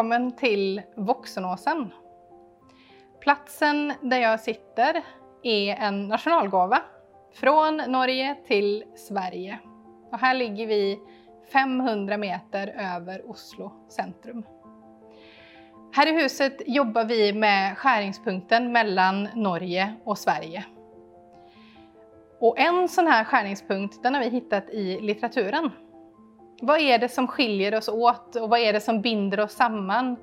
välkommen till Voxenåsen. Platsen där jag sitter är en nationalgåva från Norge till Sverige. Och här ligger vi 500 meter över Oslo centrum. Här i huset jobbar vi med skärningspunkten mellan Norge och Sverige. Och en sån här skärningspunkt den har vi hittat i litteraturen. Vad är det som skiljer oss åt och vad är det som binder oss samman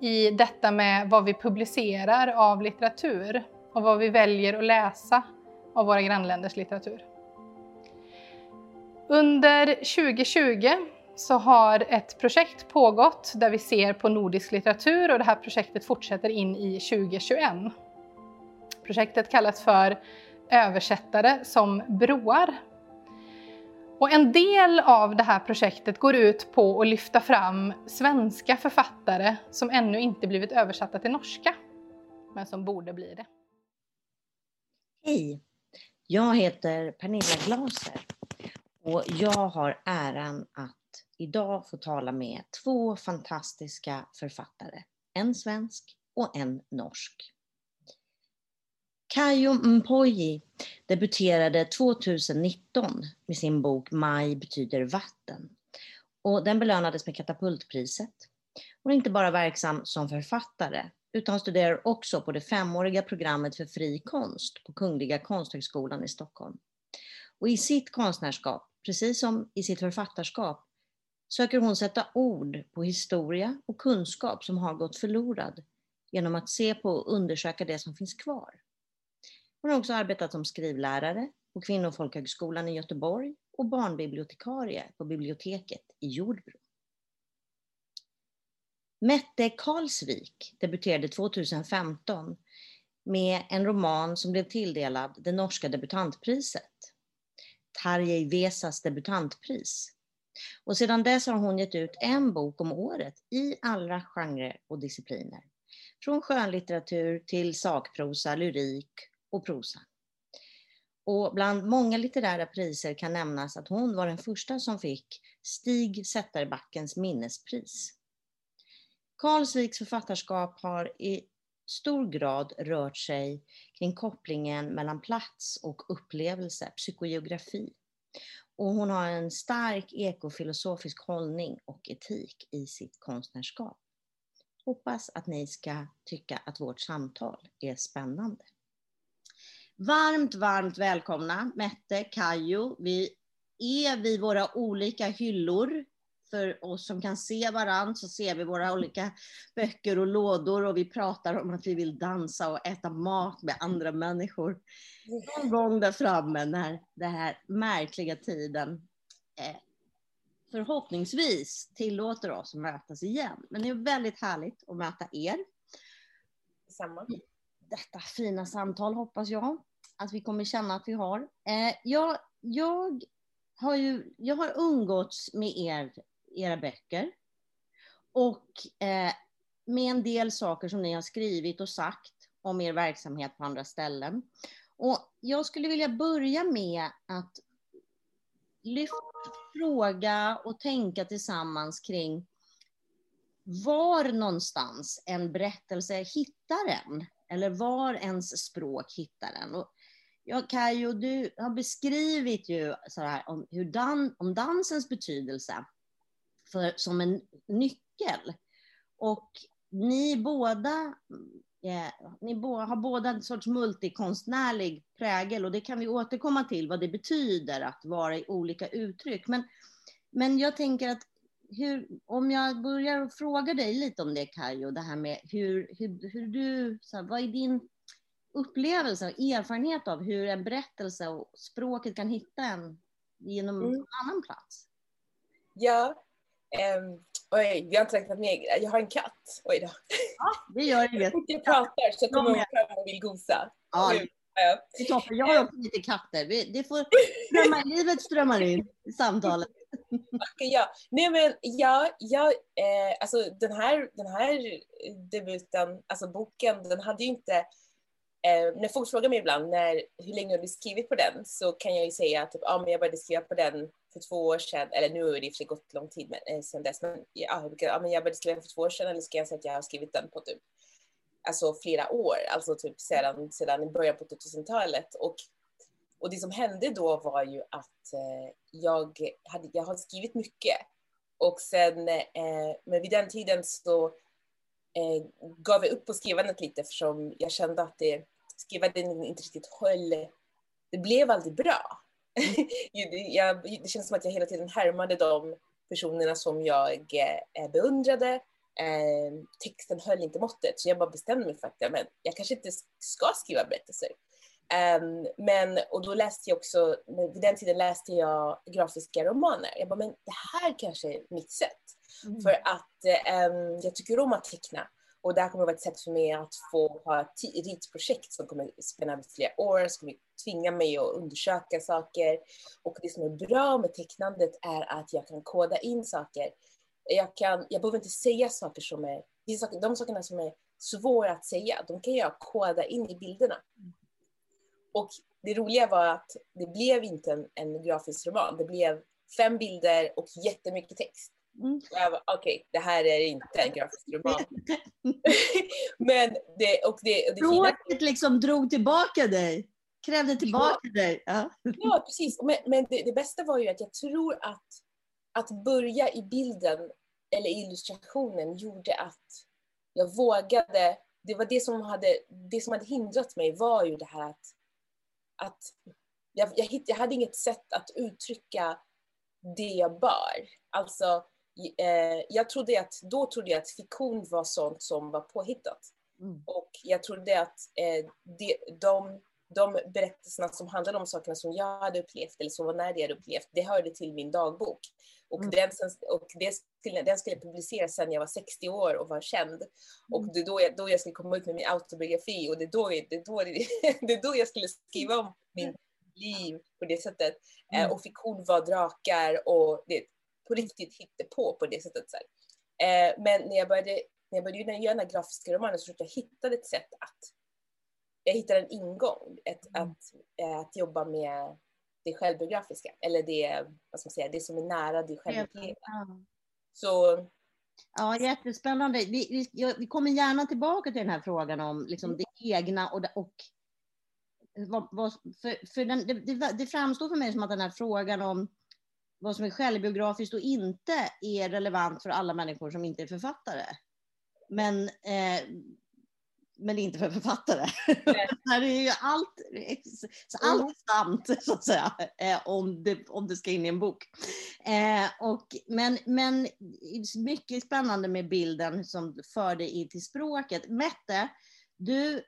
i detta med vad vi publicerar av litteratur och vad vi väljer att läsa av våra grannländers litteratur. Under 2020 så har ett projekt pågått där vi ser på nordisk litteratur och det här projektet fortsätter in i 2021. Projektet kallas för Översättare som broar. Och en del av det här projektet går ut på att lyfta fram svenska författare som ännu inte blivit översatta till norska, men som borde bli det. Hej! Jag heter Pernilla Glaser och jag har äran att idag få tala med två fantastiska författare. En svensk och en norsk. Kayo Mpoyi debuterade 2019 med sin bok Maj betyder vatten. Och den belönades med Katapultpriset. Hon är inte bara verksam som författare utan studerar också på det femåriga programmet för fri konst på Kungliga Konsthögskolan i Stockholm. Och i sitt konstnärskap, precis som i sitt författarskap, söker hon sätta ord på historia och kunskap som har gått förlorad genom att se på och undersöka det som finns kvar. Hon har också arbetat som skrivlärare på Kvinnofolkhögskolan i Göteborg och barnbibliotekarie på biblioteket i Jordbro. Mette Karlsvik debuterade 2015 med en roman som blev tilldelad det norska debutantpriset, Tarjei Vesas debutantpris. Och sedan dess har hon gett ut en bok om året i alla genrer och discipliner. Från skönlitteratur till sakprosa, lyrik och prosa. Och bland många litterära priser kan nämnas att hon var den första som fick Stig Zetterbackens minnespris. Karlsviks författarskap har i stor grad rört sig kring kopplingen mellan plats och upplevelse, psykogeografi. Och hon har en stark ekofilosofisk hållning och etik i sitt konstnärskap. Hoppas att ni ska tycka att vårt samtal är spännande. Varmt, varmt välkomna Mette, Kajo. Vi är vid våra olika hyllor. För oss som kan se varandra så ser vi våra olika böcker och lådor och vi pratar om att vi vill dansa och äta mat med andra människor. Någon gång där framme när den här märkliga tiden eh, förhoppningsvis tillåter oss att mötas igen. Men det är väldigt härligt att möta er. Samma. Detta fina samtal hoppas jag att vi kommer känna att vi har. Eh, jag, jag, har ju, jag har umgåtts med er, era böcker och eh, med en del saker som ni har skrivit och sagt om er verksamhet på andra ställen. Och jag skulle vilja börja med att lyfta fråga och tänka tillsammans kring var någonstans en berättelse hittar en, eller var ens språk hittar en. Och Ja, Kajo, du har beskrivit ju så här, om, hur dan, om dansens betydelse för, som en nyckel. Och ni båda, eh, ni bo, har båda en sorts multikonstnärlig prägel och det kan vi återkomma till vad det betyder att vara i olika uttryck. Men, men jag tänker att hur, om jag börjar fråga dig lite om det Kajo, det här med hur, hur, hur du, så här, vad är din upplevelse och erfarenhet av hur en berättelse och språket kan hitta en genom mm. en annan plats? Ja, um, oj, vi har inte räknat med, jag har en katt. Oj då. Ja, det gör inget. Jag pratar så kommer hon fram och vill gosa. Ja, det är toppen. Jag har också lite katter. Det får strömma, livet strömmar in i samtalet. ja, nej men ja, ja eh, alltså den här, den här debuten, alltså boken, den hade ju inte Eh, när folk frågar mig ibland när, hur länge har du skrivit på den så kan jag ju säga att typ, ah, men jag började skriva på den för två år sedan, eller nu har det i och för sig gått lång tid men, eh, sedan dess, men, ja, ah, men jag började skriva för två år sedan eller ska jag säga att jag har skrivit den på typ alltså flera år, alltså typ sedan, sedan början på 2000-talet. Och, och det som hände då var ju att eh, jag, hade, jag hade skrivit mycket och sen, eh, men vid den tiden så eh, gav jag upp på skrivandet lite eftersom jag kände att det, skrivandet inte riktigt höll, det blev aldrig bra. jag, det känns som att jag hela tiden härmade de personerna som jag eh, beundrade. Eh, texten höll inte måttet, så jag bara bestämde mig för att ja, men, jag kanske inte ska skriva berättelser. Um, men, och då läste jag också, vid den tiden läste jag grafiska romaner. Jag bara, men det här kanske är mitt sätt. Mm. För att um, jag tycker om att teckna. Och det här kommer att vara ett sätt för mig att få ha ett ritprojekt som kommer spänna över flera år, som kommer tvinga mig att undersöka saker. Och det som är bra med tecknandet är att jag kan koda in saker. Jag, kan, jag behöver inte säga saker som är, de sakerna som är svåra att säga, de kan jag koda in i bilderna. Och det roliga var att det blev inte en, en grafisk roman, det blev fem bilder och jättemycket text. Mm. Okej, okay, det här är inte en grafisk roman. Men det, och det, och det Språket fina... liksom drog tillbaka dig, krävde tillbaka ja. dig. Ja, ja precis. Men, men det, det, bästa var ju att jag tror att, att börja i bilden eller illustrationen gjorde att jag vågade. Det var det som hade, det som hade hindrat mig var ju det här att, att jag, jag, jag hade inget sätt att uttrycka det jag bör. Alltså, eh, jag trodde att, då trodde jag att fiktion var sånt som var påhittat. Mm. Och jag trodde att eh, de, de, de berättelserna som handlade om sakerna som jag hade upplevt, eller som var det jag hade upplevt, det hörde till min dagbok. Och, mm. den, och det skulle, den skulle publiceras sen jag var 60 år och var känd. Mm. Och det är då jag, då jag skulle komma ut med min autobiografi och det är då, det är då, det är då jag skulle skriva om min liv på det sättet. Eh, mm. Och fiktion var drakar och det, på riktigt hittepå på det sättet. Så eh, men när jag började, när jag började göra den här grafiska romanen så försökte jag hitta ett sätt att jag hittade en ingång, ett, mm. att, äh, att jobba med det självbiografiska, eller det, vad ska man säga, det som är nära det. Ja. Så Ja, jättespännande. Vi, vi, vi, kommer gärna tillbaka till den här frågan om liksom mm. det egna och, och vad, vad, för, för den, det, det, framstår för mig som att den här frågan om vad som är självbiografiskt och inte är relevant för alla människor som inte är författare. Men, eh, men inte för författare. det är ju allt, allt är sant, så att säga, eh, om, det, om det ska in i en bok. Eh, och, men, men mycket spännande med bilden som förde in till språket. Mette, du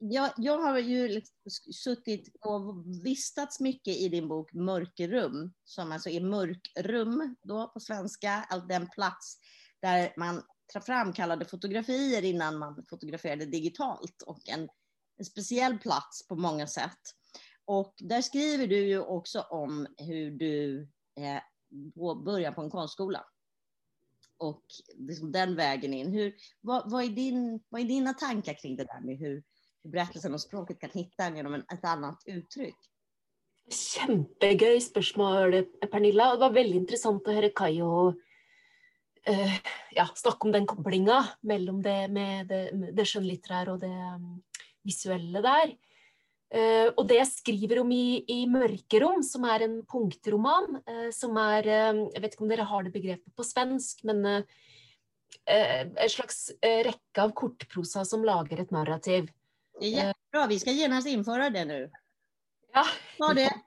jag, jag har ju liksom suttit och vistats mycket i din bok Mörkerum, som alltså är mörkrum då på svenska, alltså den plats där man framkallade fotografier innan man fotograferade digitalt och en, en speciell plats på många sätt. Och där skriver du ju också om hur du eh, börjar på en konstskola och liksom den vägen in. Hur, vad, vad, är din, vad är dina tankar kring det där med hur, berättelsen och språket kan hitta en genom ett annat uttryck? Kjempegøy spørsmål, Pernilla. Det var veldig interessant å høre Kai og uh, eh, ja, snakke om den koblinga mellom det med det, det skjønnlitterære og det mm, um, visuelle der. Uh, eh, og det jeg skriver om i, i 'Mørkerom', som er en punktroman, uh, som er Jeg vet ikke om dere har det begrepet på svensk, men en slags rekke av kortprosa som lager et narrativ. Det är jättebra, vi ska genast införa det nu. Ja. Ta det.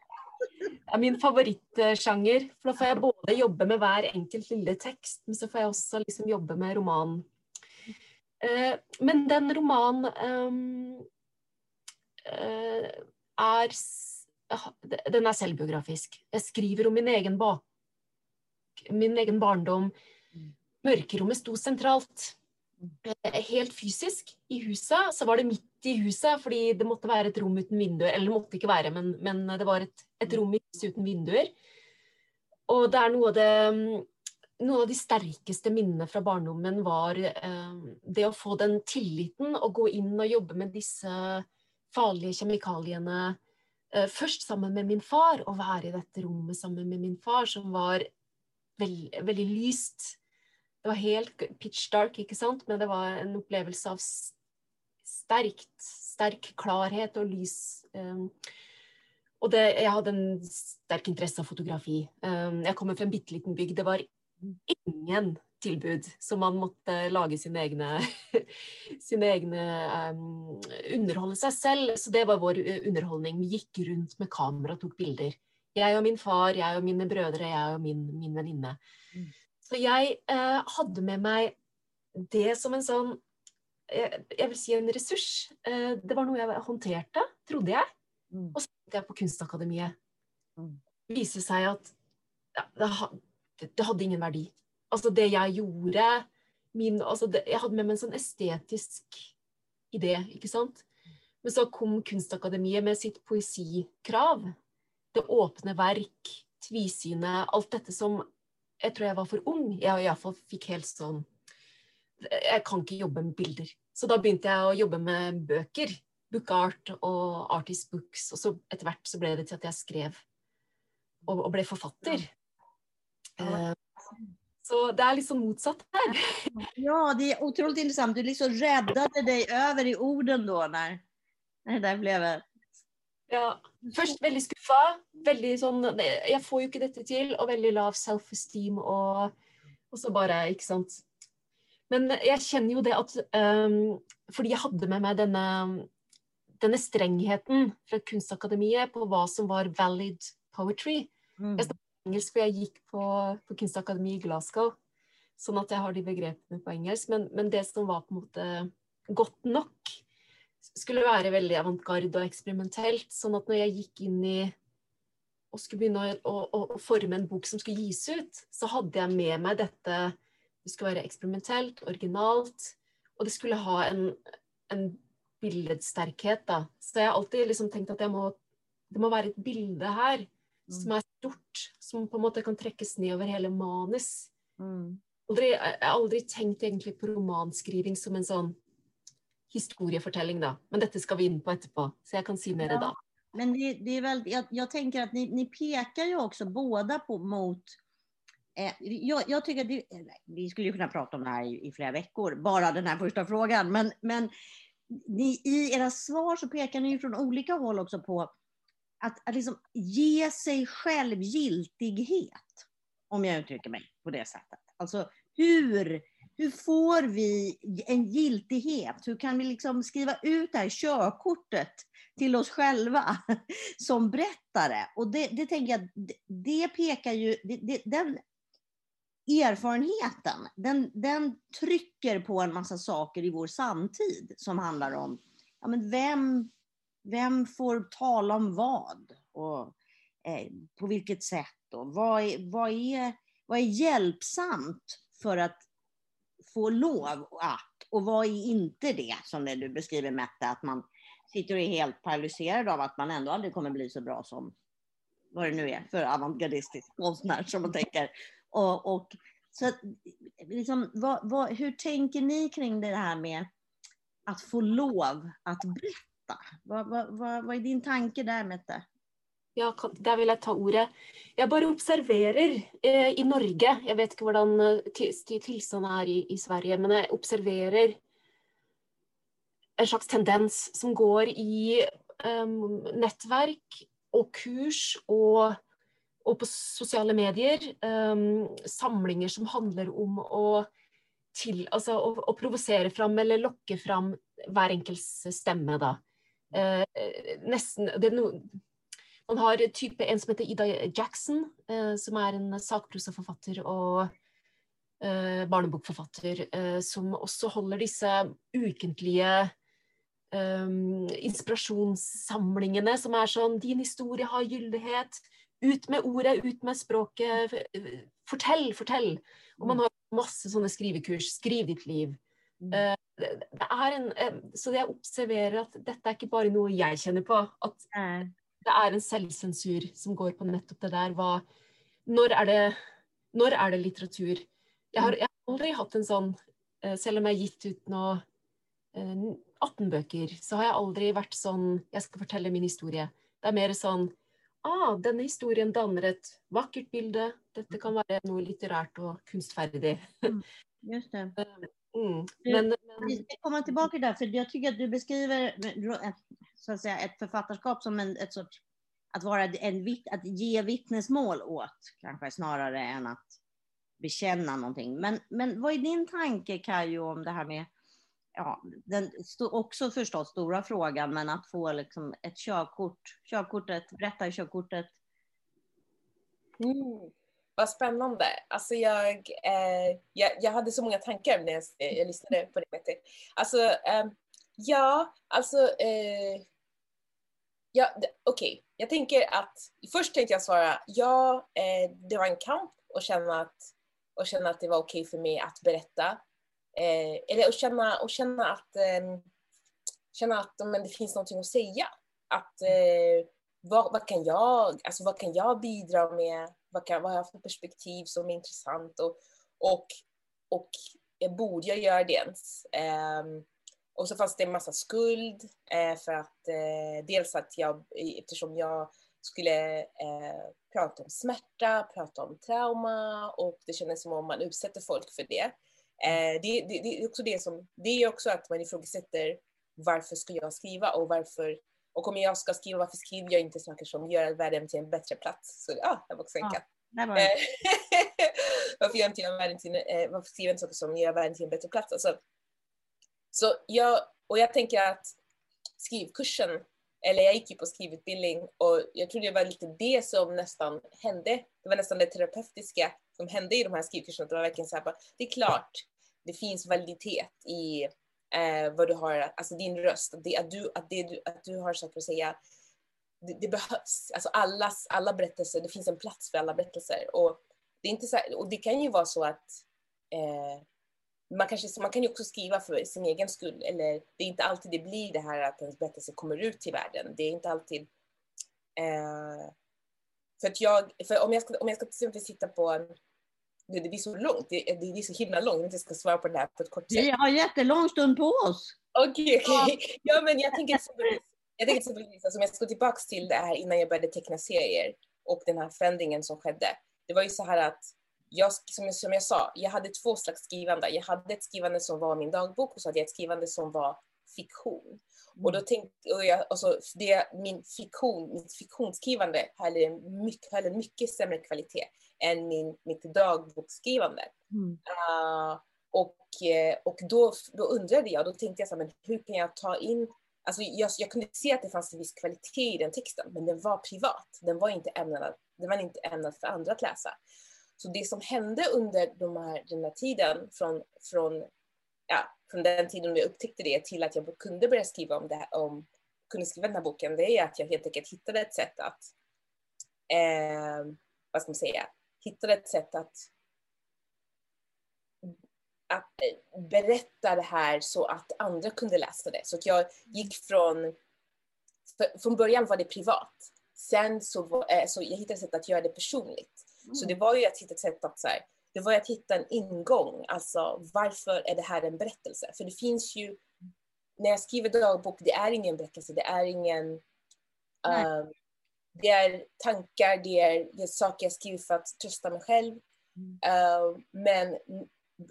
Det är min favoritgenre, för då får jag både jobba med varje enkelt lilla text, men så får jag också liksom jobba med roman. Eh, men den romanen ehm, eh, är den är självbiografisk. Jag skriver om min egen, bak, min egen barndom. Mm. Mörkerummet stod centralt. Eh, helt fysisk i huset. Så var det midt i huset, fordi det måtte være et rom uten vinduer. Eller det måtte ikke være, men, men det var et, et, rom i huset uten vinduer. Og det er noe av det noen av de sterkeste minnene fra barndommen var eh, det å få den tilliten, å gå inn og jobbe med disse farlige kjemikaliene. eh, først sammen med min far, å være i dette rommet sammen med min far, som var veld, veldig lyst. Det var helt pitch dark, ikke sant, men det var en opplevelse av sterkt, sterk klarhet og lys. Um, og det, jeg hadde en sterk interesse av fotografi. Um, jeg kommer fra en bitte liten bygd. Det var ingen tilbud, så man måtte lage sine egne, sine egne um, Underholde seg selv. Så det var vår underholdning. Vi gikk rundt med kamera og tok bilder. Jeg og min far, jeg og mine brødre, jeg og min, min venninne. Mm. Så jeg uh, hadde med meg det som en sånn jeg, jeg vil si en ressurs. Uh, det var noe jeg håndterte, trodde jeg. Mm. Og så gikk jeg på Kunstakademiet. Mm. Det viser seg at ja, det, det hadde ingen verdi altså det jeg gjorde min, altså det, Jeg hadde med meg en sånn estetisk idé, ikke sant. Men så kom Kunstakademiet med sitt poesikrav. Det åpne verk, tvisynet, alt dette som Jeg tror jeg var for ung. Jeg iallfall fikk helt sånn Jeg kan ikke jobbe med bilder. Så da begynte jeg å jobbe med bøker. Book art og artist books. Og så etter hvert så ble det til at jeg skrev og, og ble forfatter. Ja. Uh, så det är liksom motsatt här. Ja, det är otroligt intressant. Du liksom räddade dig över i orden då när, när det där blev Ja, først veldig skuffa. Veldig sånn Jeg får jo ikke dette til, og veldig lav self-esteem og, og, så bare Ikke sant. Men jeg kjenner jo det at um, Fordi jeg hadde med meg denne, denne strengheten fra Kunstakademiet på hva som var valid poetry. Mm. Jeg engelsk, for jeg gikk på, på Kunstakademi i Glasgow. Sånn at jeg har de begrepene på engelsk. Men, men, det som var på en måte godt nok, skulle være veldig avantgarde og eksperimentelt. Sånn at når jeg gikk inn i og skulle begynne å, å, å, forme en bok som skulle gis ut, så hadde jeg med meg dette Det skulle være eksperimentelt, originalt, og det skulle ha en, en billedsterkhet. da. Så jeg har alltid liksom tenkt at må, det må være et bilde her som mm. er stort, som på en måte kan trekkes ned over hele manus. Mm. Aldri, jeg har aldri tenkt egentlig på romanskriving som en sånn historiefortelling, da. Men dette skal vi inn på etterpå, så jeg kan si mer ja. da. Men det, det är väl, jag, jag, tänker att ni, ni pekar ju också båda på, mot Eh, jag, jag, tycker att det, eh, vi skulle kunna prata om det här i, i, flera veckor, bara den här första frågan. Men, men ni, i era svar så pekar ni från olika håll också på att, att liksom ge sig själv giltighet, om jag uttrycker mig på det sättet. Alltså hur, hur får vi en giltighet? Hur kan vi liksom skriva ut det här körkortet till oss själva som berättare? Och det, det tänker jag, det pekar ju, det, det, den erfarenheten, den, den trycker på en massa saker i vår samtid som handlar om ja, men vem, vem får tala om vad? Och eh, på vilket sätt? Och vad, är, vad, är, vad är hjälpsamt för att få lov att? Och vad är inte det, som det du beskriver Mette, att man sitter och är helt paralyserad av att man ändå aldrig kommer bli så bra som vad det nu är för avantgardistisk konstnär som man tänker. Och, och, så liksom, vad, vad, hur tänker ni kring det här med att få lov att berätta? Vad, vad, vad, vad är din tanke där, Mette? Ja, der vil jeg ta ordet. Jeg bare observerer eh, i Norge Jeg vet ikke hvordan eh, tillståndet tilstanden er i, i, Sverige, men jeg observerer en slags tendens som går i ehm, um, nettverk og kurs og, og på sosiale medier. Um, samlinger som handler om å, til, altså, å, å provosere fram eller lokke fram hver enkelts stemme. da. Uh, nesten det no, Man har type en som heter Ida Jackson, uh, som er en sakprosaforfatter og eh, barnebokforfatter, eh, som også holder disse ukentlige um, inspirasjonssamlingene som er sånn Din historie har gyldighet. Ut med ordet, ut med språket. Fortell, fortell. Og man har masse sånne skrivekurs. Skriv ditt liv. Uh, det er en, eh, så jeg observerer at dette er ikke bare noe jeg kjenner på. At det er en selvsensur som går på nettopp det der. Hva, når, er det, når er det litteratur? Jeg har, jeg har aldri hatt en sånn eh, Selv om jeg har gitt ut nå 18 eh, bøker, så har jeg aldri vært sånn Jeg skal fortelle min historie. Det er mer sånn ah, denne historien danner et vakkert bilde. Dette kan være noe litterært och konstfärdigt. Just det. Mm. Men, men, Vi ska komma tillbaka där, för jag tycker att du beskriver så att säga, ett författarskap som en, ett sorts, att, vara en, att ge vittnesmål åt, kanske snarare än att bekänna någonting. Men, men vad är din tanke, Kajo, om det här med, ja, den också förstås stora frågan, men att få liksom ett körkort, körkortet, berätta körkortet. Mm. Vad spännande. Alltså jag, eh, jag, jag hade så många tankar när jag, eh, jag lyssnade på det. Mette. Alltså, eh, ja, alltså, eh, ja, okej. okej. Jag tänker att, först tänkte jag svara, ja, eh, det var en kamp och känna att, och känna att det var okej för mig att berätta. Eh, eller att känna, och känna att, eh, känna att men det finns någonting att säga. Att, eh, vad, vad, kan jag, alltså vad kan jag bidra med? Vad, kan, vad har jag för perspektiv som är intressant? Och, och, och jag borde jag göra det ens? Ehm, och så fanns det en massa skuld eh, för att eh, dels att jag, eftersom jag skulle eh, prata om smärta, prata om trauma och det kändes som om man utsätter folk för det. Eh, det, det, det är också det som, det är också att man ifrågasätter varför ska jag skriva och varför och om jag ska skriva, varför skriver jag inte saker som gör världen till en bättre plats? Så ja, det var också en Ja. var. Eh, varför, gör inte jag världen till, eh, varför skriver jag inte saker som gör världen till en bättre plats? Alltså, så jag, och jag tänker att skrivkursen, eller jag gick ju på skrivutbildning och jag tror det var lite det som nästan hände. Det var nästan det terapeutiska som hände i de här skrivkurserna. Det var verkligen så här, bara, det är klart, det finns validitet i eh, vad du har, alltså din röst, att, det, att, du, att, det, du, att du har saker att säga. Det, det behövs, alltså allas, alla berättelser, det finns en plats för alla berättelser. Och det, är inte så här, och det kan ju vara så att eh, man, kanske, man kan ju också skriva för sin egen skull, eller det är inte alltid det blir det här att ens berättelse kommer ut till världen. Det är inte alltid... Eh, för att jag, för om jag ska, om jag ska till exempel titta på en, det, blir så långt, det, det blir så himla långt, jag inte ska svara på det här på ett kort sätt. Vi har jättelång stund på oss. Okej, okej. Ja, men jag tänker jag tänker exempelvis alltså, om jag ska gå tillbaka till det här innan jag började teckna serier och den här förändringen som skedde. Det var ju så här att jag, som, jag, som jag sa, jag hade två slags skrivande. Jag hade ett skrivande som var min dagbok och så hade jag ett skrivande som var fiktion. Och då tänkte och jag, alltså det, min fiktion, mitt fiktionsskrivande höll en mycket, höll en mycket sämre kvalitet än min, mitt dagboksskrivande. Mm. Uh, och eh, och då, då undrade jag, då tänkte jag så här, men hur kan jag ta in Alltså jag, jag kunde se att det fanns en viss kvalitet i den texten, men den var privat. Den var inte ämnad, den var inte ämnad för andra att läsa. Så det som hände under de här, den här tiden, från, från, ja, från den tiden då jag upptäckte det till att jag kunde börja skriva om det här, om, kunde skriva den här boken, det är att jag helt enkelt hittade ett sätt att, eh, vad ska man säga, hittade ett sätt att att berätta det här så att andra kunde läsa det. Så jag gick från, för, från början var det privat. Sen så, eh, så jag hittade ett sätt att göra det personligt. Så det var ju att hitta ett sätt att så här, det var att hitta en ingång, alltså varför är det här en berättelse? För det finns ju, när jag skriver dagbok, det är ingen berättelse, det är ingen, um, det är tankar, det är, det är saker jag skriver för att trösta mig själv. Mm. Uh, men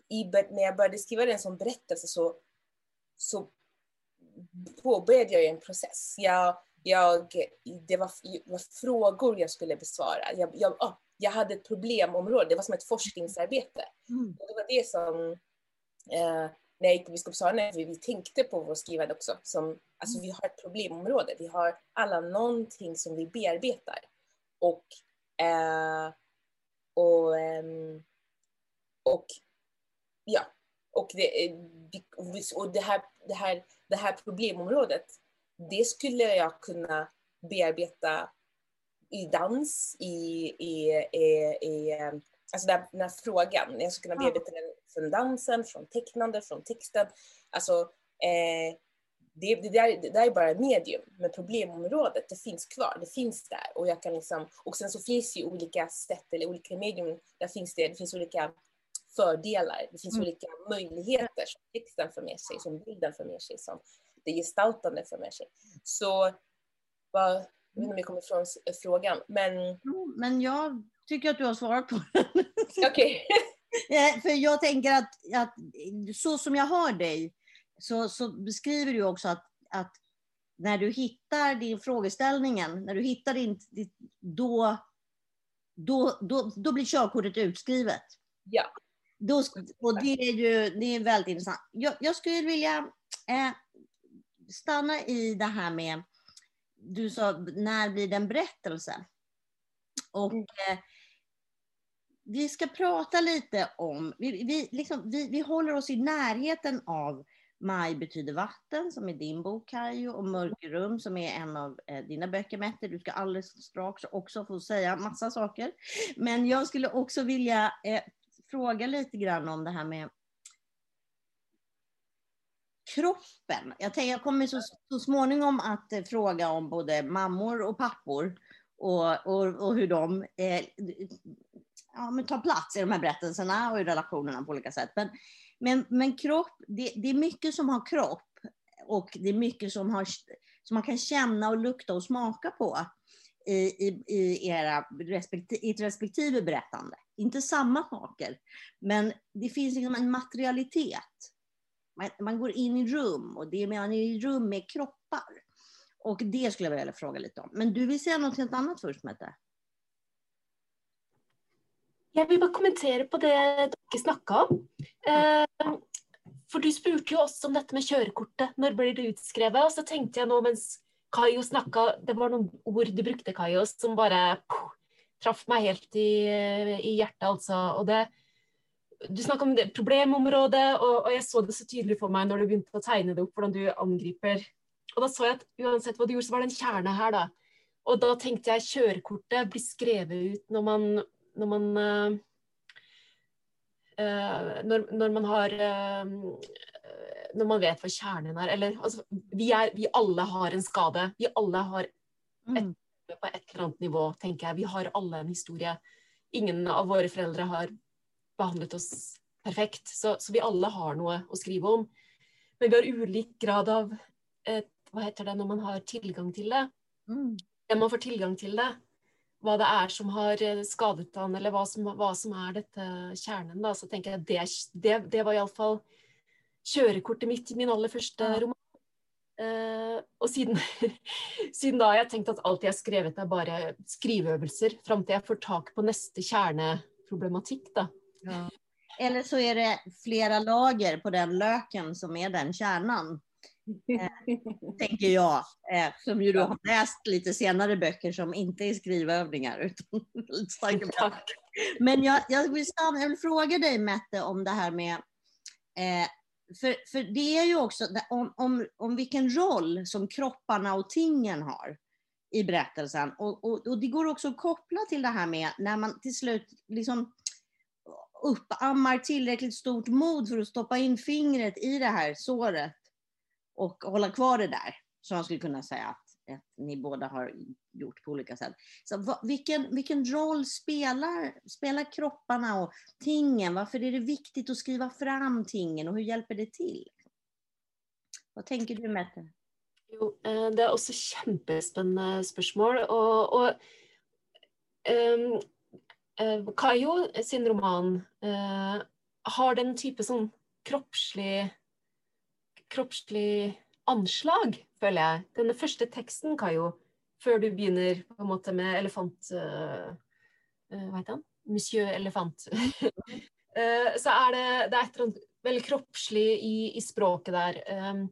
i, när jag började skriva den som berättelse så, så påbörjade jag en process. Jag, jag, det, var, var frågor jag skulle besvara. Jag, jag, oh, jag hade ett problemområde, det var som ett forskningsarbete. Mm. Och det var det som, eh, när jag gick på Biskopsholmen, vi, vi tänkte på vår skrivande också. Som, alltså vi har ett problemområde, vi har alla någonting som vi bearbetar. Och, eh, och, ehm, och ja, och det, och det, här, det, här, det här problemområdet, det skulle jag kunna bearbeta i dans, i, i, i, i alltså den, den här frågan. Jag skulle kunna bearbeta den från dansen, från tecknande, från texten. Alltså, eh, det, det, där, det där är bara medium, men problemområdet det finns kvar, det finns där. Och, jag kan liksom, och sen så finns ju olika sätt eller olika medium, där finns det, det finns olika fördelar, det finns Mm. olika möjligheter som texten för med sig, som bilden för med sig, som det gestaltande för med sig. Så vad, Jag vet inte om jag kommer ifrån frågan, men Men jag tycker att du har svarat på den. okej. För jag tänker att, att så som jag hör dig så, så beskriver du också att, att när du hittar din frågeställningen, när du hittar din, då, då, då, då blir körkortet utskrivet. Ja. Då, och det är ju det är väldigt intressant. Jag, jag skulle vilja eh, stanna i det här med, du sa när blir det en berättelse? Och Mm. eh, vi ska prata lite om, vi, vi, liksom, vi, vi håller oss i närheten av Maj betyder vatten, som är din bok Kajo, och Mörkerum som är en av eh, dina böcker Mette. Du ska alldeles strax också få säga massa saker. Men jag skulle också vilja eh, fråga lite grann om det här med kroppen. Jag, tänker, jag kommer så, så småningom att eh, fråga om både mammor och pappor och, och, och hur de eh, ja, men tar plats i de här berättelserna och i relationerna på olika sätt. Men, men, men kropp, det, det är mycket som har kropp och det är mycket som, har, som man kan känna och lukta och smaka på i, i, i era respektive, ert respektive berättande. Inte samma saker, men det finns liksom en materialitet. Man, man går in i rum och det är, man är i rum med kroppar. Och det skulle jag vilja fråga lite om. Men du vill säga något helt annat först, Mette? Jeg vil bare kommentere på det dere snakka om. Eh, for du spurte jo også om dette med kjørekortet. Når blir det utskrevet? Og så tenkte jeg nå mens Kayo snakka, det var noen ord du brukte, Kayo, som bare puh, traff meg helt i, i hjertet, altså. Og det Du snakka om det problemområdet, og, og jeg så det så tydelig for meg når du begynte å tegne det opp, hvordan du angriper. Og da så jeg at uansett hva du gjorde, så var det en kjerne her, da. Og da tenkte jeg kjørekortet blir skrevet ut når man når man eh, eh, når, når man har eh, Når man vet hva kjernen er. Eller altså, vi, er, vi alle har en skade. Vi alle har Mm. på et eller annet nivå, tenker jeg. Vi har alle en historie. Ingen av våre foreldre har behandlet oss perfekt. Så, så vi alle har noe å skrive om. Men vi har ulik grad av eh, Hva heter det når man har tilgang til det? Mm. Når man får tilgang til det, hva det er som har eh, skadet han, eller hva som, hva som er dette kjernen, da, så tenker jeg at det, det, det var iallfall kjørekortet mitt i min aller første Ja. roman. Eh, og siden, siden da har jeg tenkt at alt jeg har skrevet er bare skriveøvelser, fram til jeg får tak på neste kjerneproblematikk, da. Ja. Eller så är det flera lager på den löken som är den kärnan. tänker jag. Eh, som ju då har läst lite senare böcker som inte är skrivövningar. Utan Takk. Men jag, jag, vill, stanna- jag vill fråga dig Mette om det här med eh, för, för det är ju också om, om, om vilken roll som kropparna och tingen har i berättelsen. Och, och, och det går också att koppla till det här med när man till slut liksom uppammar tillräckligt stort mod för att stoppa in fingret i det här såret och hålla kvar det där. Som man skulle kunna säga att, att ni båda har gjort på olika sätt. Så va, vilken, vilken roll spelar, spelar kropparna och tingen? Varför är det viktigt att skriva fram tingen och hur hjälper det till? Vad tänker du Mette? Jo, eh, det är också kjempespennende spørsmål. Och, och ehm, eh, um, Kayo sin roman uh, har den type sånn kroppslig kroppslig anslag, føler jeg. Denne første teksten, Kayo, før du begynner på en måte med elefant... Uh, uh, hva heter han? Monsieur Elefant. uh, så er det, det er et eller annet veldig kroppslig i, i språket der. Um,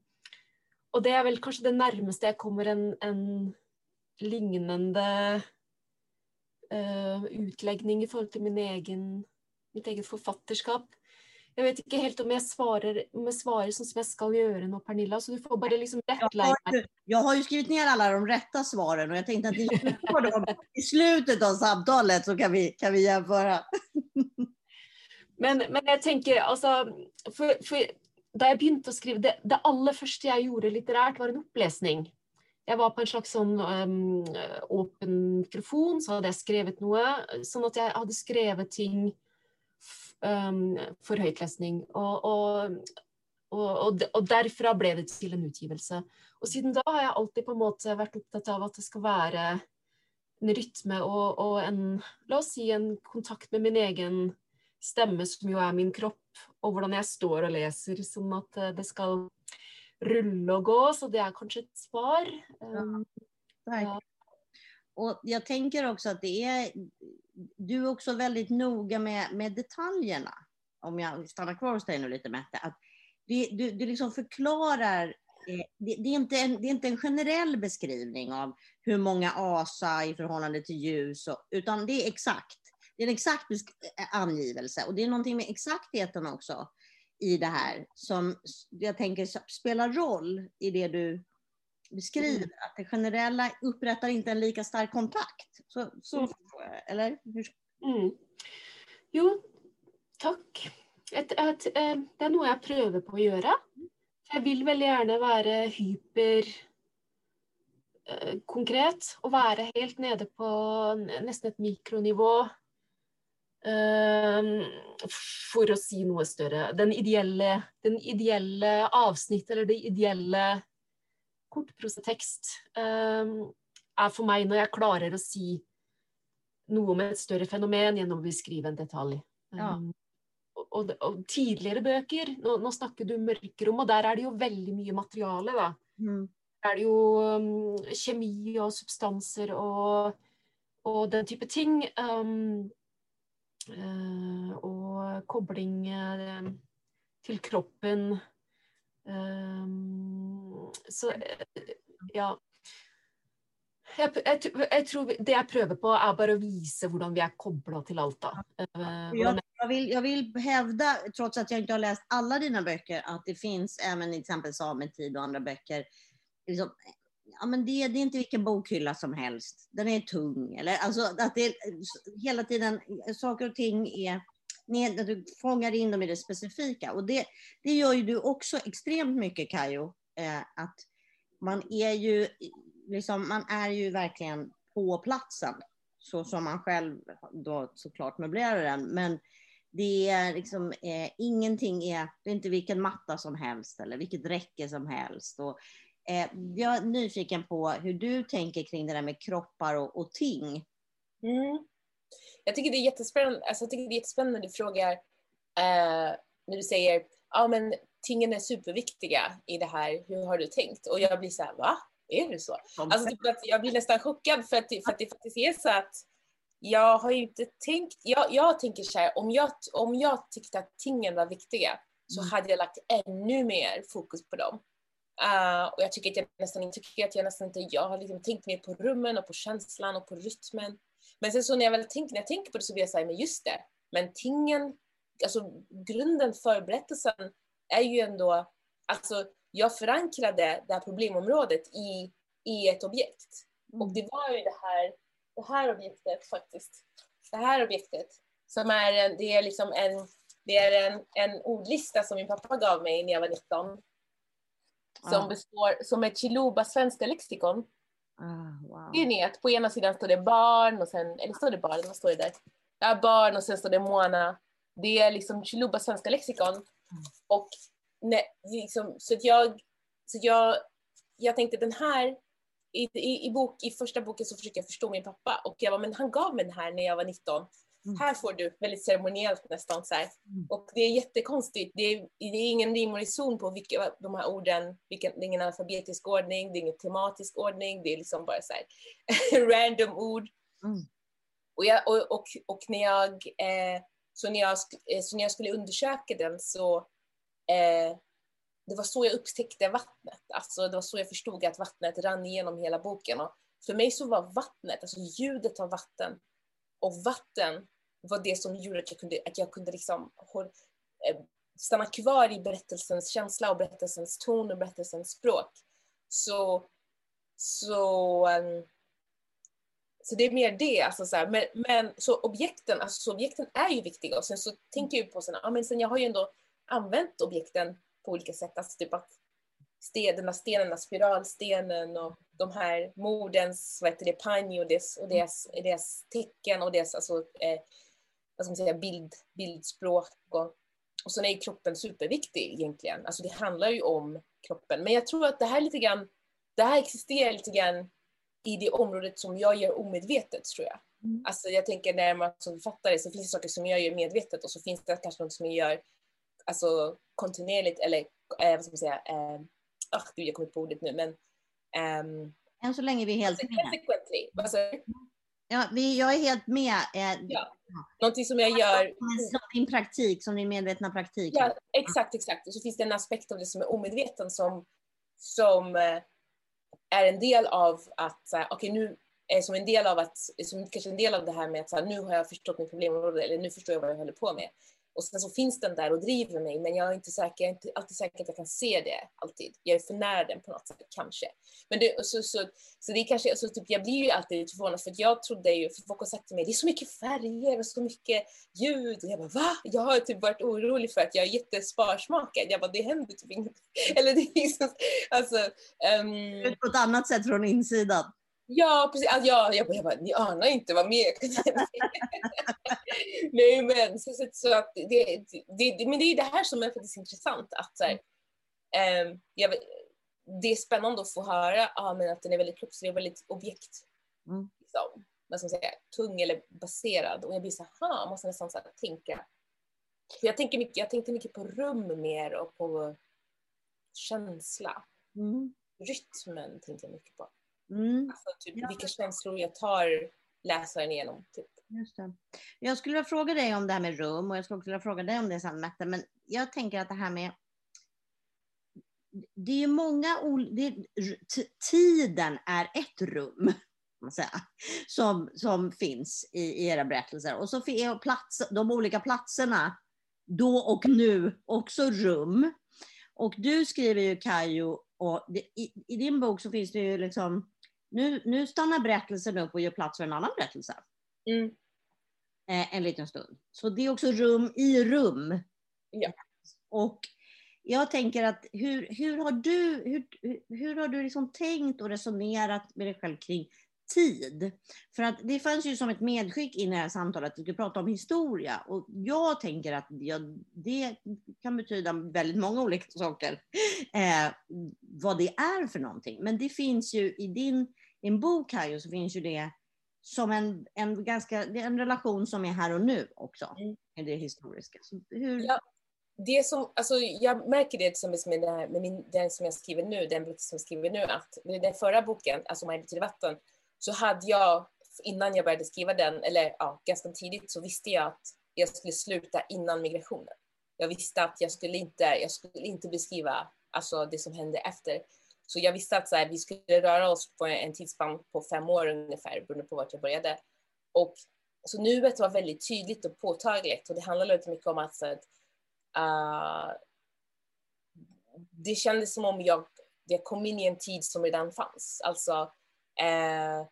og det er vel kanskje det nærmeste jeg kommer en, en lignende eh, utlegning i forhold til min egen, mitt eget forfatterskap. Jeg vet ikke helt om jeg svarer, om jeg svarer som jeg skal gjøre nå, Pernilla, så du får bare liksom Jag har, meg. jag har ju skrivit ner alla de rätta svaren och jag tänkte att i slutet av dem- i slutet av samtalet så kan vi, kan vi jämföra. Men, men jeg tenker, altså for, for Da jeg begynte å skrive det, det aller første jeg gjorde litterært, var en opplesning. Jeg var på en slags sånn um, åpen mikrofon, så hadde jeg skrevet noe. Sånn at jeg hadde skrevet ting um, for høytlesning. Og, og, Og, og, og derfra ble det til en utgivelse. Og siden da har jeg alltid på en måte vært opptatt av at det skal være en rytme og, og en La oss si en kontakt med min egen stemme, som jo er min kropp, og hvordan jeg står og leser, sånn at eh, det skal rulle og gå. Så det er kanskje et svar. Ja. Och jag tänker också att det är, du är också väldigt noga med, med detaljerna. Om jag stannar kvar hos dig nu lite Mette. Att det, du, du liksom förklarar, eh, det, det, är inte en, det är inte en generell beskrivning av hur många asa i förhållande till ljus, och, utan det är exakt. Det är en exakt eh, angivelse och det är någonting med exaktheten också i det här som jag tänker spelar roll i det du beskriver. Att det generella upprättar inte en lika stark kontakt. Så, så Mm. förstår jag, eller? Hur, Mm. Jo, takk. Et, et, eh, det er noe jeg prøver på å gjøre. Jeg vil veldig gjerne være hyper eh, konkret og være helt nede på n- nesten et mikronivå. eh, for å si noe større. Den ideelle, den ideelle avsnitt, eller det ideelle kortprosatekst, eh, er for meg når jeg klarer å si noe om et større fenomen gjennom å beskrive en detalj. Ja. Um, og, og, tidligere bøker, nå, nå snakker du mørkerom, og der er det jo veldig mye materiale, da. mm, Der er det jo um, kjemi og substanser og, og den type ting. Um, eh, og kobling eh, til kroppen. Um, så eh, ja. Jeg, jeg, jeg tror det jeg prøver på, er bare å vise hvordan vi er kobla til alt. da. Eh, jag, jag, vill, jag vill hävda, trots att jag inte har läst alla dina böcker, att det finns även till exempel Sametid och andra böcker. Liksom, ja, men det, det är inte vilken bokhylla som helst. Den är tung. Eller, alltså, att det, hela tiden, saker och ting är ned, att du fångar in dem i det specifika. Och det, det gör ju du också extremt mycket, Kajo. Eh, att man är ju liksom, man är ju verkligen på platsen. Så som man själv då såklart möblerar den. Men det är liksom, eh, ingenting är, det är inte vilken matta som helst eller vilket räcke som helst. Och, eh, jag är nyfiken på hur du tänker kring det där med kroppar och, och ting. Mm. Jag tycker det är jättespännande, alltså jag tycker det är jättespännande när du frågar, eh, när du säger, ja men tingen är superviktiga i det här, hur har du tänkt? Och jag blir så här, va? Är det så? Alltså typ att jag blir nästan chockad för att, för att det faktiskt är så att jag har ju inte tänkt, jag, jag tänker så här, om jag, om jag tyckte att tingen var viktiga så Mm. hade jag lagt ännu mer fokus på dem. Eh, och jag tycker att jag nästan tycker att jag nästan inte, jag har liksom tänkt mer på rummen och på känslan och på rytmen. Men sen så när jag väl tänker, när jag tänker på det så blir jag säga, men just det, men tingen, alltså grunden för berättelsen är ju ändå, alltså jag förankrade det här problemområdet i, i ett objekt. Och det var ju det här, det här objektet faktiskt. Det här objektet. Som är, en, det är liksom en, det är en, en ordlista som min pappa gav mig när jag var 19. Som Ja. består, som är Chiluba svenska lexikon. Ah, wow. Ser ni att på ena sidan står det barn och sen, eller står det barn, vad står det där? Ja, barn och sen står det Moana. Det är liksom Chiluba svenska lexikon. Och nej, liksom, så att jag, så att jag, jag tänkte den här, i, i, i, bok, i första boken så försöker jag förstå min pappa och jag bara, men han gav mig den här när jag var 19. Mm. Här får du, väldigt ceremoniellt nästan så. Mm. Och det är jättekonstigt, det är, det är ingen rim och reson på vilka, de här orden, vilken, det är ingen alfabetisk ordning, det är ingen tematisk ordning, det är liksom bara så här random ord. Mm. Och, jag, och, och, och när jag, eh, så, när jag eh, så när jag skulle undersöka den så eh, det var så jag upptäckte vattnet. Alltså det var så jag förstod att vattnet rann igenom hela boken. Och för mig så var vattnet, alltså ljudet av vatten och vatten var det som gjorde att jag kunde, att jag kunde liksom håll, eh, stanna kvar i berättelsens känsla och berättelsens ton och berättelsens språk. Så, så, ehm, så det är mer det. Alltså så här, men, men så objekten, alltså så objekten är ju viktiga och sen så tänker jag ju på sen, ja, men sen jag har ju ändå använt objekten på olika sätt. Alltså typ att stenarna, stenarna, spiralstenen och de här mordens, vad heter det, panj och deras, och deras, deras tecken och deras, alltså, eh, vad ska man säga, bild, bildspråk och och sen är kroppen superviktig egentligen. Alltså det handlar ju om kroppen. Men jag tror att det här lite grann, det här existerar lite grann i det området som jag gör omedvetet tror jag. Mm. Alltså jag tänker när man som författare så finns det saker som jag gör medvetet och så finns det kanske något som jag gör alltså kontinuerligt eller eh, vad ska man säga, eh, oh, gud jag kommer inte på ordet nu men um, än så länge är vi helt consequently. Alltså, ja, vi, jag är helt med. Eh, ja. Någonting som jag gör. Som din praktik, som din medvetna praktik. Ja, exakt, exakt. Och så finns det en aspekt av det som är omedveten som, som eh, är en del av att, okej okay, nu, är som en del av att, som kanske en del av det här med att så här, nu har jag förstått mitt problemområde eller nu förstår jag vad jag håller på med. Och sen så finns den där och driver mig, men jag är inte säker, jag är inte alltid säker att jag kan se det alltid. Jag är för nära den på något sätt, kanske. Men det, så, så, så det är kanske, så typ, jag blir ju alltid lite förvånad för att jag trodde ju, för folk har sagt till mig, det är så mycket färger och så mycket ljud. Och jag bara, va? Jag har typ varit orolig för att jag är jättesparsmakad. Jag bara, det händer typ inget. Eller det är liksom, alltså. Um... På ett annat sätt från insidan. Ja, precis. Alltså, jag, jag, bara, jag bara, ni anar inte vad mer. Nej, men så, så, så att det, det, det, men det är det här som är faktiskt intressant. Att, så här, eh, jag, det är spännande att få höra ah, men att den är väldigt kroppslig och väldigt objekt. Mm. Liksom, vad ska man säga, tung eller baserad. Och jag blir så här, måste nästan så här, tänka. För jag, tänker mycket, jag tänkte mycket på rum mer och på känsla. Mm. Rytmen tänkte jag mycket på. Mm. Alltså typ vilka känslor jag tar läsaren igenom. Typ. Just det. Jag skulle vilja fråga dig om det här med rum och jag skulle också vilja fråga dig om det sen Mette, men jag tänker att det här med det är ju många olika, tiden är ett rum som, som finns i, i era berättelser. Och så är plats, de olika platserna, då och nu, också rum. Och du skriver ju Kajo, och det, i, i, din bok så finns det ju liksom nu, nu stannar berättelsen upp och gör plats för en annan berättelse. Mm. Eh, en liten stund. Så det är också rum i rum. Ja. Och jag tänker att hur, hur har du, hur, hur har du liksom tänkt och resonerat med dig själv kring tid? För att det fanns ju som ett medskick i det här samtalet att du skulle prata om historia. Och jag tänker att jag, det kan betyda väldigt många olika saker, eh, vad det är för någonting. Men det finns ju i din i en bok här ju så finns ju det som en, en, ganska, en relation som är här och nu också, mm. med det historiska. Så hur... Ja, det som, alltså, jag märker det tillsammans med, den, med min, den som jag skriver nu, den bok som jag skriver nu, att med den förra boken, alltså Maj till vatten, så hade jag, innan jag började skriva den, eller ja, ganska tidigt, så visste jag att jag skulle sluta innan migrationen. Jag visste att jag skulle inte, jag skulle inte beskriva alltså, det som hände efter. Så jag visste att så här, vi skulle röra oss på en tidsspann på fem år ungefär, beroende på vart jag började. Och så nuet var väldigt tydligt och påtagligt och det handlade väldigt mycket om att så att, uh, det kändes som om jag, jag kom in i en tid som redan fanns. Alltså, uh,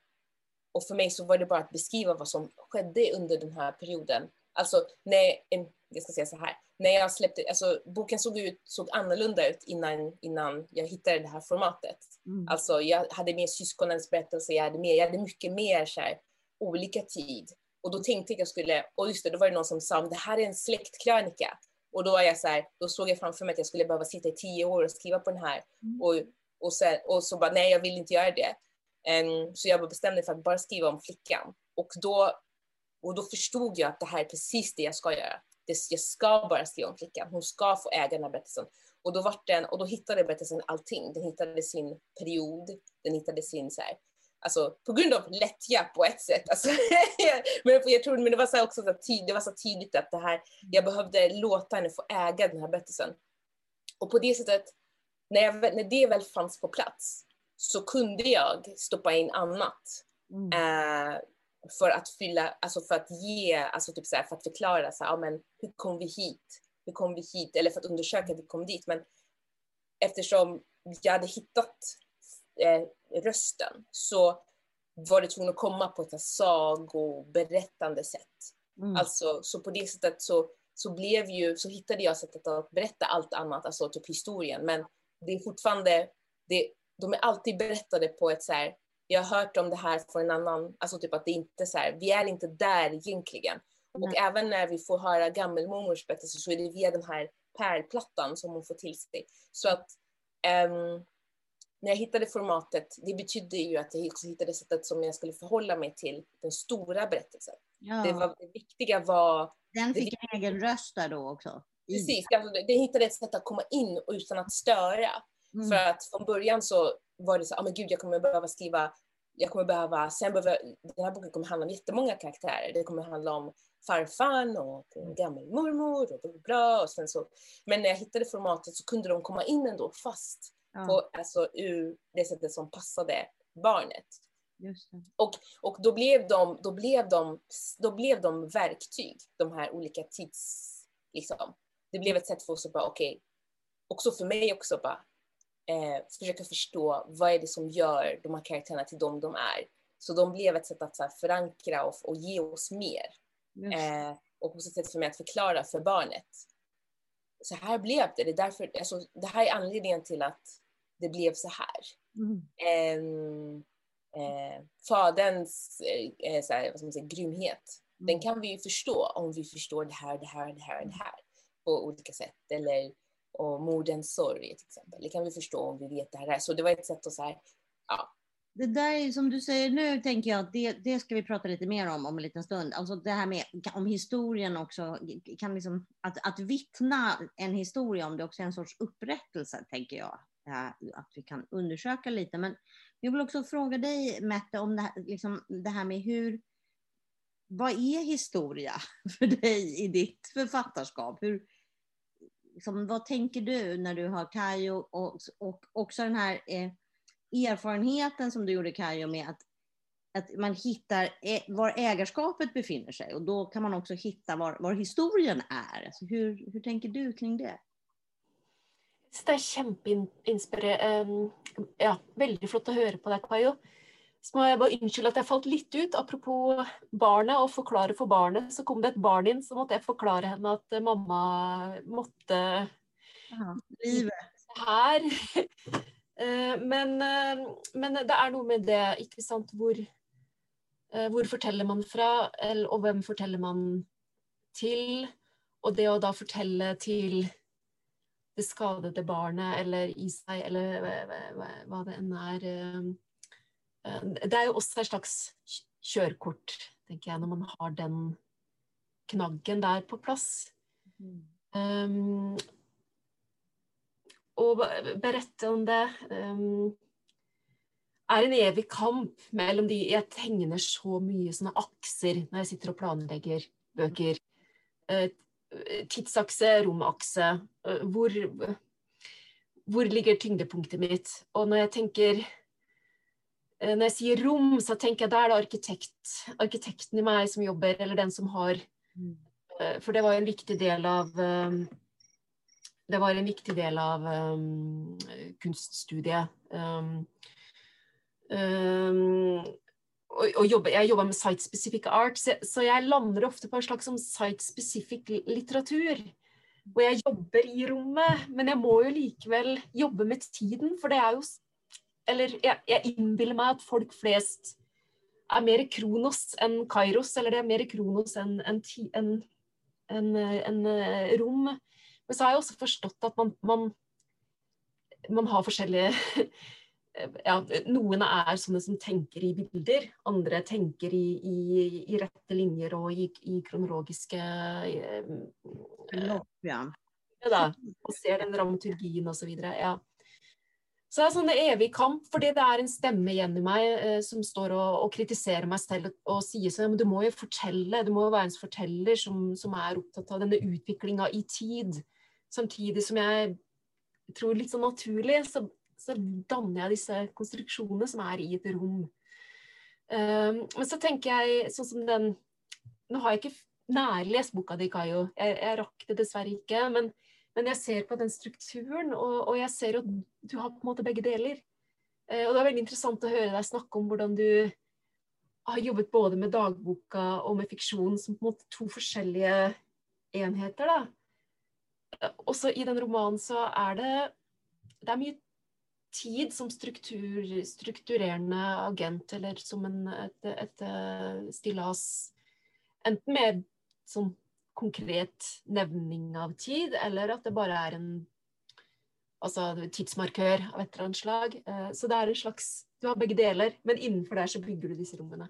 och för mig så var det bara att beskriva vad som skedde under den här perioden. Alltså, nej, jag ska säga så här, när jag släppte, alltså boken såg, ut, såg annorlunda ut innan, innan jag hittade det här formatet. Mm. Alltså jag hade mer syskonens berättelse, jag hade, mer, jag hade mycket mer så här, olika tid. Och då tänkte jag skulle, och just det, då var det någon som sa, det här är en släktkrönika. Och då, var jag så här, då såg jag framför mig att jag skulle behöva sitta i tio år och skriva på den här. Mm. Och, och, sen, och så bara, nej jag vill inte göra det. Um, så jag bestämde mig för att bara skriva om flickan. Och då, och då förstod jag att det här är precis det jag ska göra jag ska bara skriva om flickan, hon ska få äga den här berättelsen. Och då, vart den, och då hittade berättelsen allting. Den hittade sin period, den hittade sin så här, alltså på grund av lättja på ett sätt. Alltså, men jag tror, men det var så också så tydligt, det var så tydligt att det här, jag behövde låta henne få äga den här berättelsen. Och på det sättet, när, jag, när det väl fanns på plats, så kunde jag stoppa in annat. Mm. Eh, för att fylla, alltså för att ge, alltså typ så här, för att förklara så här, ja, men hur kom vi hit? Hur kom vi hit? Eller för att undersöka hur vi kom dit. Men eftersom jag hade hittat eh, rösten så var det tvungen att komma på ett sagoberättande sätt. Mm. Alltså, så på det sättet så, så blev ju, så hittade jag sättet att berätta allt annat, alltså typ historien. Men det är fortfarande, det, de är alltid berättade på ett så här, jag har hört om det här från en annan, alltså typ att det inte så här, vi är inte där egentligen. Och Nej. även när vi får höra gammelmormors berättelser så är det via den här pärlplattan som hon får till sig. Så att ehm, när jag hittade formatet, det betydde ju att jag också hittade sättet som jag skulle förhålla mig till den stora berättelsen. Ja, Det, var, det viktiga var den fick en egen röst där då också. Precis, alltså, det hittade ett sätt att komma in utan att störa. Mm. För att från början så var det så, ah, men gud jag kommer behöva skriva, jag kommer behöva, sen behöver, den här boken kommer handla om jättemånga karaktärer. Det kommer handla om farfan och gammelmormor och bla bla. Och sen så, men när jag hittade formatet så kunde de komma in ändå fast Ja, på, alltså, ur det sättet som passade barnet. det. Och då blev de, då blev de, då blev de verktyg, de här olika tids... Liksom. Det blev ett sätt för oss att bara, okej, också för mig också bara, eh, försöka förstå vad är det som gör de här karaktärerna till de de är. Så de blev ett sätt att så här, förankra och, och ge oss mer. Eh, och också ett sätt för mig att förklara för barnet. Så här blev det. Det, är därför, alltså, det här är anledningen till att det blev så här Mm. en, eh, faderns eh, eh, så här, vad ska man säga, grymhet. Den Mm. kan vi ju förstå om vi förstår det här, det här, det här, det här på olika sätt. Eller och moderns sorg till exempel. Det kan vi förstå om vi vet det här. Så det var ett sätt att så här, ja, Det där är som du säger nu, tänker jag, det, det ska vi prata lite mer om om en liten stund. Alltså det här med om historien också, kan liksom, att, att vittna en historia om det också är en sorts upprättelse, tänker jag. Här, att vi kan undersöka lite. Men jag vill också fråga dig, Mette, om det här, liksom, det här med hur, vad är historia för dig i ditt författarskap? Hur, liksom, vad tänker du när du har Kajo och, och också den här eh, erfarenheten som du gjorde Kajo med att, att man hittar eh, var ägarskapet befinner sig och då kan man också hitta var, var historien är. Alltså hur, hur tänker du kring det? Det är kjempeinspirerende. Ehm, ja, Väldigt flott att höra på dig Kayo. Så må jeg bare unnskylde at jeg falt litt ut. Apropos barnet og forklare for barnet. Så kom det et barn inn, så måtte jeg forklare henne at mamma måtte Livet. her. Eh, Men, eh, men det er noe med det, ikke sant, hvor, eh, hvor forteller man fra, og hvem forteller man til? Og det å da fortelle til det skadede barnet, eller i seg, eller hva det enn er. Eh, det er jo også et slags kjørekort, tenker jeg, når man har den knaggen der på plass. Um, og berette om det um, er en evig kamp mellom de Jeg tegner så mye sånne akser når jeg sitter og planlegger bøker. Eh, tidsakse, romakse. Hvor, hvor ligger tyngdepunktet mitt? Og når jeg tenker eh, Når jeg sier rom, så tenker jeg da er det arkitekt. Arkitekten i meg som jobber, eller den som har Eh, For det var en viktig del av Det var en viktig del av eh, kunststudiet. Um, um, og, og jobbe, jeg jobba med site-specific art, så, så jeg lander ofte på en slags sånn site-specific litteratur. Hvor jeg jobber i rommet, men jeg må jo likevel jobbe med tiden, for det jo s- Eller jeg, jeg innbiller meg at folk flest er mer Kronos enn Kairos, eller det er mer Kronos enn enn, eh, enn, eh, rom. Men så har jeg også forstått at man, man, man har forskjellige ja, Noen er sånne som tenker i bilder, andre tenker i, i, i rette linjer og i, i kronologiske Förlopp, ja. da, og ser den dramaturgien osv. Ja. Så det er sånn evig kamp, fordi det er en stemme igjen i meg eh, som står og, og kritiserer meg selv og, sier sånn, men du må jo fortelle, du må jo være en forteller som, som er opptatt av denne utviklinga i tid. Samtidig som jeg tror litt sånn naturlig, så, så danner jeg disse konstruksjonene som er i et rom. Um, men så tenker jeg sånn som den Nå har jeg ikke nærlest boka di, Kayo. Jeg, jeg rakk det dessverre ikke. Men, men jeg ser på den strukturen, og, og jeg ser att at du har på en måte begge deler. Eh, og det er veldig interessant å høre deg snakke om hvordan du har jobbet både med dagboka og med fiksjon som på en måte to forskjellige enheter. da. Også i den romanen så er det det er mye tid som struktur, strukturerende agent, eller som en, et, et eh, stillas. Enten med sånn konkret nevning av tid, eller at det bare er en altså tidsmarkør av et eller annet slag. Eh, så det er en slags Du har begge deler, men innenfor der så bygger du disse rommene.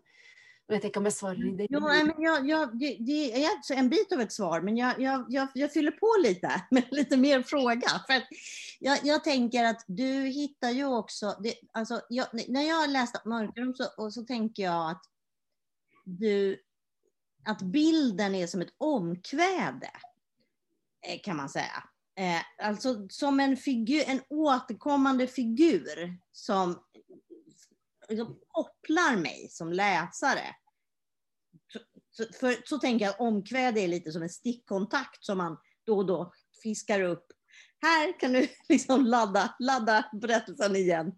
Jag vet inte om jag svarar i det. Jo, men jag, jag, det, det är en bit av ett svar, men jag, jag, jag, jag fyller på lite med lite mer fråga. För jag, jag tänker att du hittar ju också, det, alltså, jag, när jag läste Mörkrum så, och så tänker jag att du, att bilden är som ett omkväde, eh, kan man säga. Eh, alltså som en, figur, en återkommande figur som liksom kopplar mig som läsare. Så, för, så tänker jag omkväde är lite som en stickkontakt som man då och då fiskar upp. Här kan du liksom ladda, ladda berättelsen igen.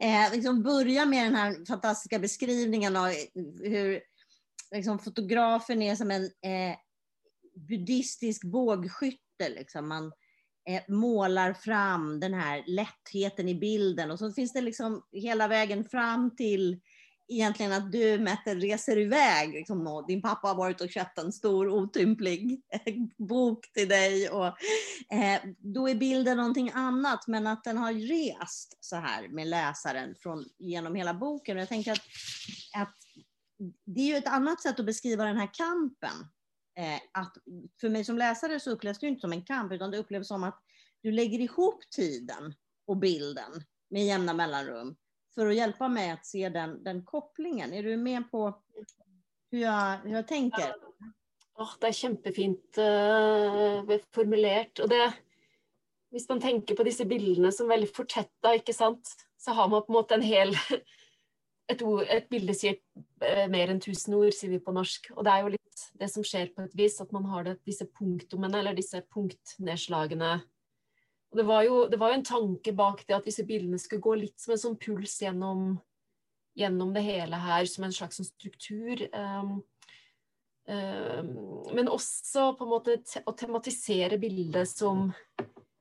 Eh, liksom börja med den här fantastiska beskrivningen av hur liksom, fotografen är som en eh, buddhistisk bågskytte. Liksom. Man, eh, målar fram den här lättheten i bilden och så finns det liksom hela vägen fram till egentligen att du Mette reser iväg. Liksom, och din pappa har varit och köpt en stor otymplig eh, bok till dig. Och, eh, då är bilden någonting annat, men att den har rest så här med läsaren från, genom hela boken. Och jag tänker att, att det är ju ett annat sätt att beskriva den här kampen eh, att för mig som läsare så upplevs det inte som en kamp, utan det upplevs som att du lägger ihop tiden och bilden med jämna mellanrum för att hjälpa mig att se den, den kopplingen. Är du med på hur jag, hur jag tänker? Oh, det är jättefint uh, formulerat. Och det, om man tänker på dessa bilderna som väldigt förtätta, så har man på något en hel et, ord, et bilde sier eh, mer enn tusen ord, sier vi på norsk. Og det er jo litt det som skjer på et vis, at man har det, disse punktumene, eller disse punktnedslagene. Og det var, jo, det var jo en tanke bak det at disse bildene skulle gå litt som en sånn puls gjennom, gjennom det hele her, som en slags struktur. Um, um, men også på en måte te å tematisere bildet som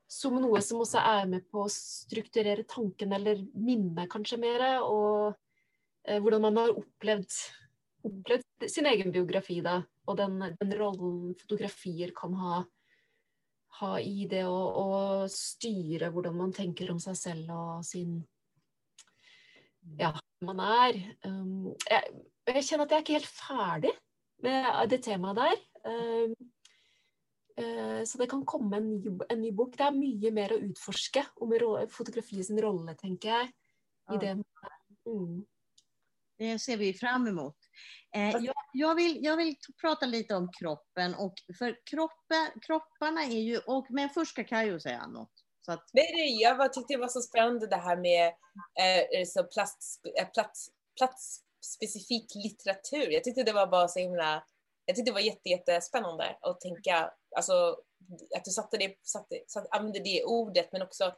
som noe som også er med på å strukturere tanken eller minnet kanskje mer. Og hvordan man har opplevd, opplevd sin egen biografi, da. Og den, den rollen fotografier kan ha, ha i det å, å, styre hvordan man tenker om seg selv og sin Ja, man er. Um, jeg, jeg, kjenner at jeg er ikke helt ferdig med det temaet der. Um, uh, så det kan komme en ny, en ny, bok. Det er mye mer å utforske om fotografiet sin rolle, tenker jeg. i det. Mm. Det ser vi fram emot. Eh, jag, jag, vill, jag vill prata lite om kroppen. Och för kroppen, kropparna är ju... Och, men först ska Kajo säga något. Så att... Nej, nej, jag bara tyckte det var så spännande det här med eh, så plats, eh, plats, platsspecifik litteratur. Jag tyckte det var bara så himla... Jag tyckte det var jätte, jättespännande att tänka, alltså att du satte det, satte, satte, använde det ordet men också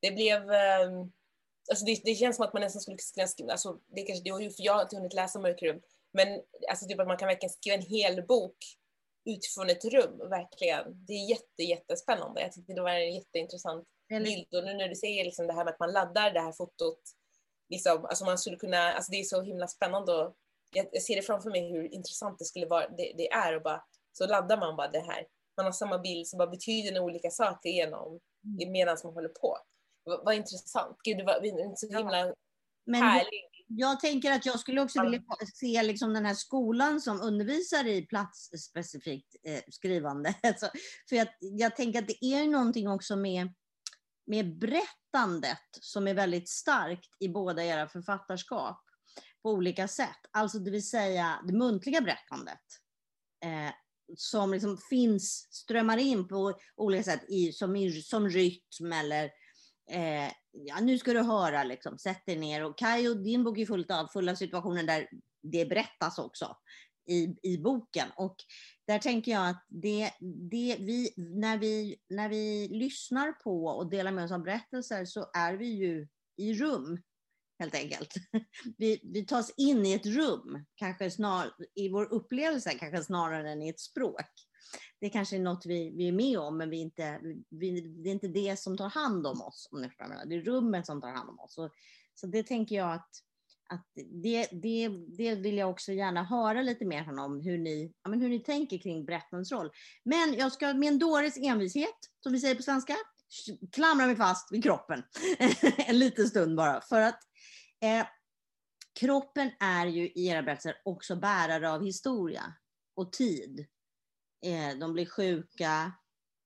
det blev um, alltså det, det, känns som att man nästan skulle kunna skriva, alltså det kanske det ju, för jag har inte hunnit läsa Mörkrum, men alltså typ att man kan verkligen skriva en hel bok utifrån ett rum, verkligen. Det är jätte, jättespännande. Jag tyckte det var en jätteintressant bild och nu när du säger liksom det här med att man laddar det här fotot, liksom, alltså man skulle kunna, alltså det är så himla spännande och jag, jag ser det framför mig hur intressant det skulle vara, det, det är och bara, så laddar man bara det här. Man har samma bild som bara betyder olika saker genom mm. medan man håller på. Vad, intressant. Gud, det var så himla Men härlig. Jag tänker att jag skulle också vilja se liksom den här skolan som undervisar i platsspecifikt eh, skrivande. Alltså, för jag, jag tänker att det är någonting också med, med berättandet som är väldigt starkt i båda era författarskap på olika sätt. Alltså det vill säga det muntliga berättandet. Eh, som liksom finns, strömmar in på olika sätt i, som, som rytm eller eh, ja, nu ska du höra, liksom, sätt dig ner. Och Kajo, din bok är fullt av fulla situationer där det berättas också i, i boken. Och där tänker jag att det, det vi, när, vi, när vi lyssnar på och delar med oss av berättelser så är vi ju i rum, helt enkelt. Vi, vi tas in i ett rum, kanske snar, i vår upplevelse, kanske snarare än i ett språk det kanske är något vi, vi är med om, men vi inte, vi, det är inte det som tar hand om oss. Om ni Det är rummet som tar hand om oss. Så, så det tänker jag att, att det, det, det vill jag också gärna höra lite mer om, hur ni, ja, men hur ni tänker kring berättarens roll. Men jag ska med en dåres envishet, som vi säger på svenska, klamra mig fast vid kroppen en liten stund bara. För att eh, kroppen är ju i era berättelser också bärare av historia och tid. Eh, de blir sjuka,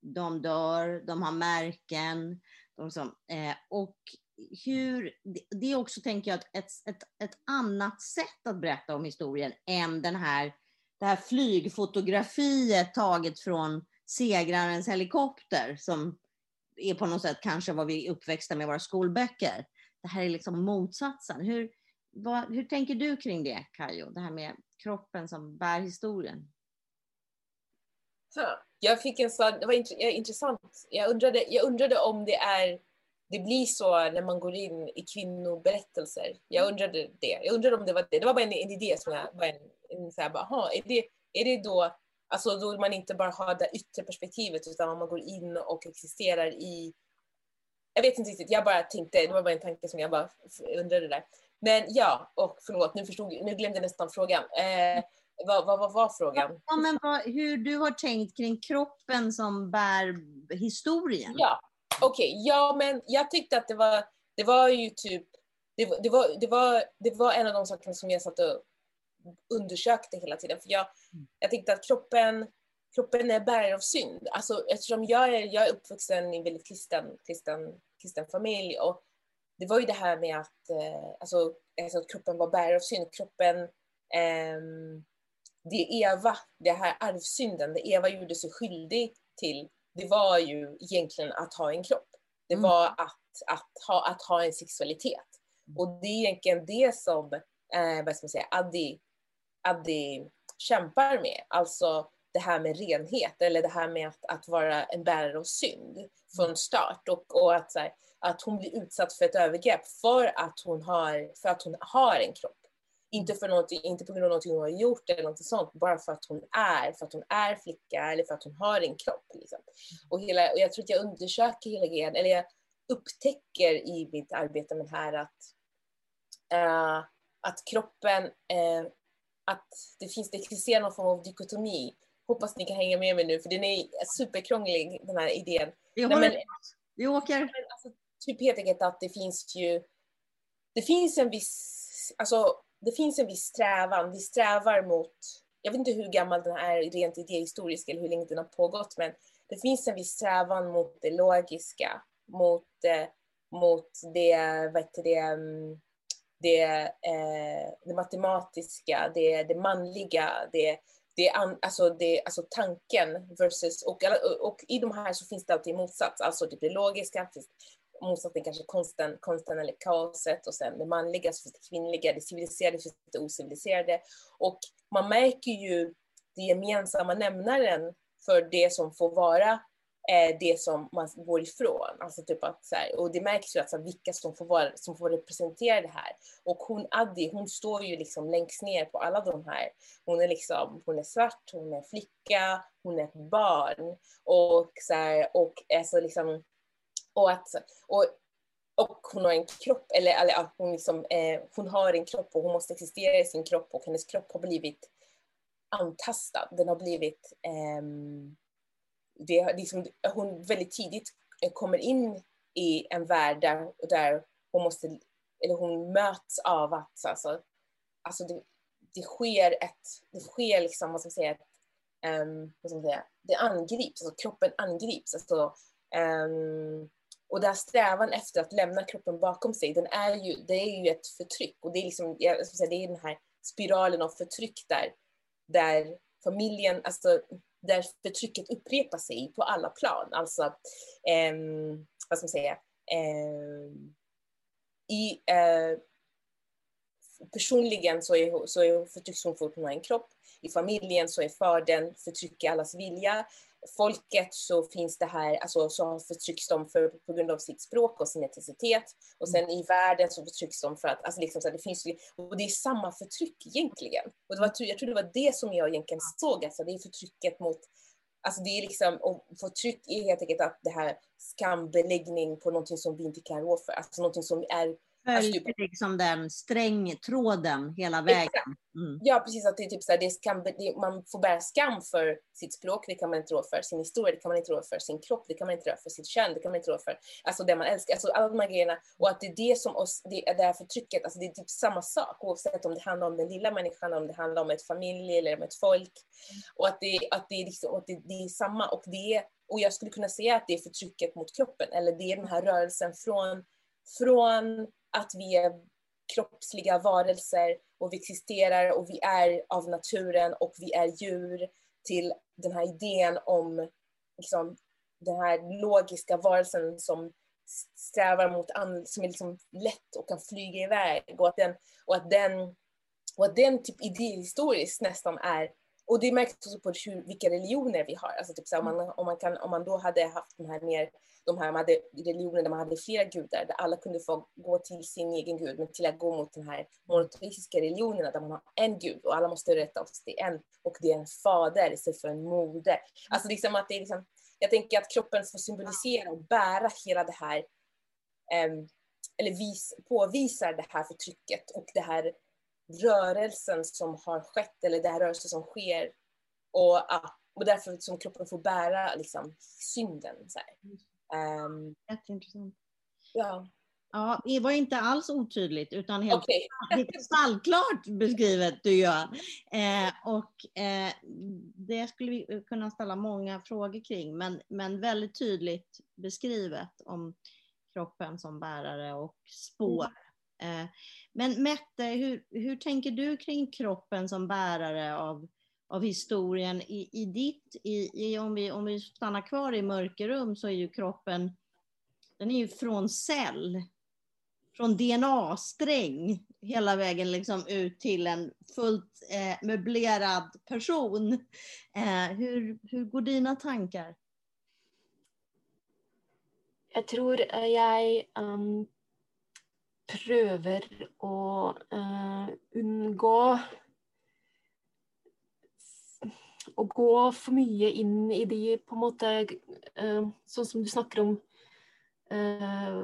de dör, de har märken. De som, eh, och hur, det är också, tänker jag, ett, ett, ett annat sätt att berätta om historien än den här, det här flygfotografiet taget från segrarens helikopter som är på något sätt kanske vad vi är uppväxta med i våra skolböcker. Det här är liksom motsatsen. Hur, vad, hur tänker du kring det, Kajo? Det här med kroppen som bär historien? Jag fick en sån, det var intressant. Jag undrade, jag undrade om det är det blir så när man går in i kvinnoberättelser. Jag undrade det. Jag undrade om det var det. Det var bara en, en idé som jag, bara en, en så här, bara, aha, är det, är det då, alltså då man inte bara har det yttre perspektivet utan man går in och existerar i, jag vet inte riktigt, jag bara tänkte, det var bara en tanke som jag bara undrade där. Men ja, och förlåt, nu, förstod, nu glömde jag nästan frågan. Eh, vad, vad, vad var frågan? Ja, men vad, hur du har tänkt kring kroppen som bär historien. Ja, okej, okay, ja men jag tyckte att det var, det var ju typ, det, det, var, det, var, det var en av de sakerna som jag satt och undersökte hela tiden. För jag, jag tyckte att kroppen, kroppen är bärare av synd. Alltså, eftersom jag är, jag är uppvuxen i en väldigt kristen, kristen, kristen familj och det var ju det här med att, eh, alltså, alltså, att kroppen var bärare av synd. Kroppen, eh, det Eva, det här arvsynden, det Eva gjorde sig skyldig till det var ju egentligen att ha en kropp. Det mm. var att, att, ha, att ha en sexualitet. Mm. Och det är egentligen det som eh, vad ska man säga, Addi, Addi kämpar med. Alltså det här med renhet eller det här med att, att vara en bärare av synd från mm. start. Och, och att, här, att hon blir utsatt för ett övergrepp för att hon har, för att hon har en kropp. Inte, för inte på grund av någonting hon har gjort eller något sånt, bara för att hon är, för att hon är flicka eller för att hon har en kropp. Liksom. Och, hela, och jag tror att jag undersöker hela grejen, eller jag upptäcker i mitt arbete med det här att, uh, att kroppen, uh, att det finns, det existerar någon form av dikotomi. Hoppas ni kan hänga med mig nu, för den är superkrånglig, den här idén. Vi, håller, men, vi åker. Men, alltså, typ helt enkelt att det finns ju, det finns en viss, alltså det finns en viss strävan. Vi strävar mot, jag vet inte hur gammal den är rent idéhistoriskt eller hur länge den har pågått, men det finns en viss strävan mot det logiska, mot, eh, mot det, vad heter det, mm, det, eh, det matematiska, det, det manliga, det, det, alltså det, alltså tanken versus, och, och i de här så finns det alltid motsats, alltså det logiska, Motsatsen kanske konsten, konsten eller kaoset och sen det manliga, så finns det kvinnliga, det civiliserade, så finns det ociviliserade. Och man märker ju den gemensamma nämnaren för det som får vara eh, det som man går ifrån. Alltså typ att, så här, och det märks ju alltså vilka som får, vara, som får representera det här. Och hon Addi, hon står ju liksom längst ner på alla de här. Hon är liksom, hon är svart, hon är flicka, hon är ett barn. Och, så här, och alltså liksom, och, att, och, och hon har en kropp, eller, eller att hon, liksom, eh, hon har en kropp och hon måste existera i sin kropp och hennes kropp har blivit antastad. Den har blivit... Eh, det, liksom, hon väldigt tidigt eh, kommer in i en värld där, där hon måste, eller hon möts av att, alltså, alltså det, det sker ett, det sker liksom, vad ska man säga, ett, um, vad ska man säga, det angrips, alltså kroppen angrips. Alltså, um, och den här strävan efter att lämna kroppen bakom sig, den är ju, det är ju ett förtryck. Och det är, liksom, jag ska säga, det är den här spiralen av förtryck där, där familjen, alltså där förtrycket upprepar sig på alla plan. Alltså, eh, vad ska man säga, eh, i, eh, personligen så är, så är förtrycks hon fortfarande en kropp. I familjen så är fördelen förtryck i allas vilja folket så finns det här, alltså så förtrycks de för, på grund av sitt språk och sin etnicitet. Och sen i världen så förtrycks de för att, alltså liksom så här, det finns och det är samma förtryck egentligen. Och det var, jag tror det var det som jag egentligen såg, alltså det är förtrycket mot Alltså det är liksom, och förtryck är helt enkelt att det här skambeläggning på någonting som vi inte kan rå för, alltså någonting som är Följde liksom den strängtråden hela vägen. Mm. Ja, precis. Att det är typ så här, det kan, det, man får bära skam för sitt språk, det kan man inte rå för. Sin historia, det kan man inte rå för. Sin kropp, det kan man inte rå för. Sitt kön, det kan man inte rå för. Alltså det man älskar, alltså alla de här grejerna. Och att det är det som oss, det, är det här förtrycket, alltså det är typ samma sak oavsett om det handlar om den lilla människan, om det handlar om ett familj eller om ett folk. Och att det, att det, är, liksom, att det, det är samma. Och, det, och jag skulle kunna säga att det är förtrycket mot kroppen, eller det är den här rörelsen från, från att vi är kroppsliga varelser och vi existerar och vi är av naturen och vi är djur till den här idén om liksom, den här logiska varelsen som strävar mot andra, som är liksom lätt och kan flyga iväg och att den, och att den, och att den typ idéhistoriskt nästan är och det märks också på hur, vilka religioner vi har. Alltså typ så om, man, om, man kan, om man då hade haft de här mer, de här, man hade religioner där man hade flera gudar, där alla kunde få gå till sin egen gud, men till att gå mot de här monoteistiska religionerna där man har en gud och alla måste rätta oss till en och det är en fader istället för en moder. Alltså liksom att det är liksom, jag tänker att kroppen får symbolisera och bära hela det här, eh, eller vis, påvisar det här förtrycket och det här rörelsen som har skett eller den rörelsen som sker och, och därför som kroppen får bära liksom, synden. Så um, Jätteintressant. Ja. Ja, det var inte alls otydligt utan helt okay. kristallklart beskrivet du gör. Eh, och eh, det skulle vi kunna ställa många frågor kring men, men väldigt tydligt beskrivet om kroppen som bärare och spår. Eh, men Mette, hur, hur tänker du kring kroppen som bärare av, av historien i, i ditt, i, i, om, vi, om vi stannar kvar i mörkerum så är ju kroppen, den är ju från cell, från DNA-sträng hela vägen liksom ut till en fullt eh, möblerad person. Eh, hur, hur går dina tankar? Jag tror eh, jag um, prøver å uh, unngå å gå for mye inn i de på en måte uh, Sånn som du snakker om uh,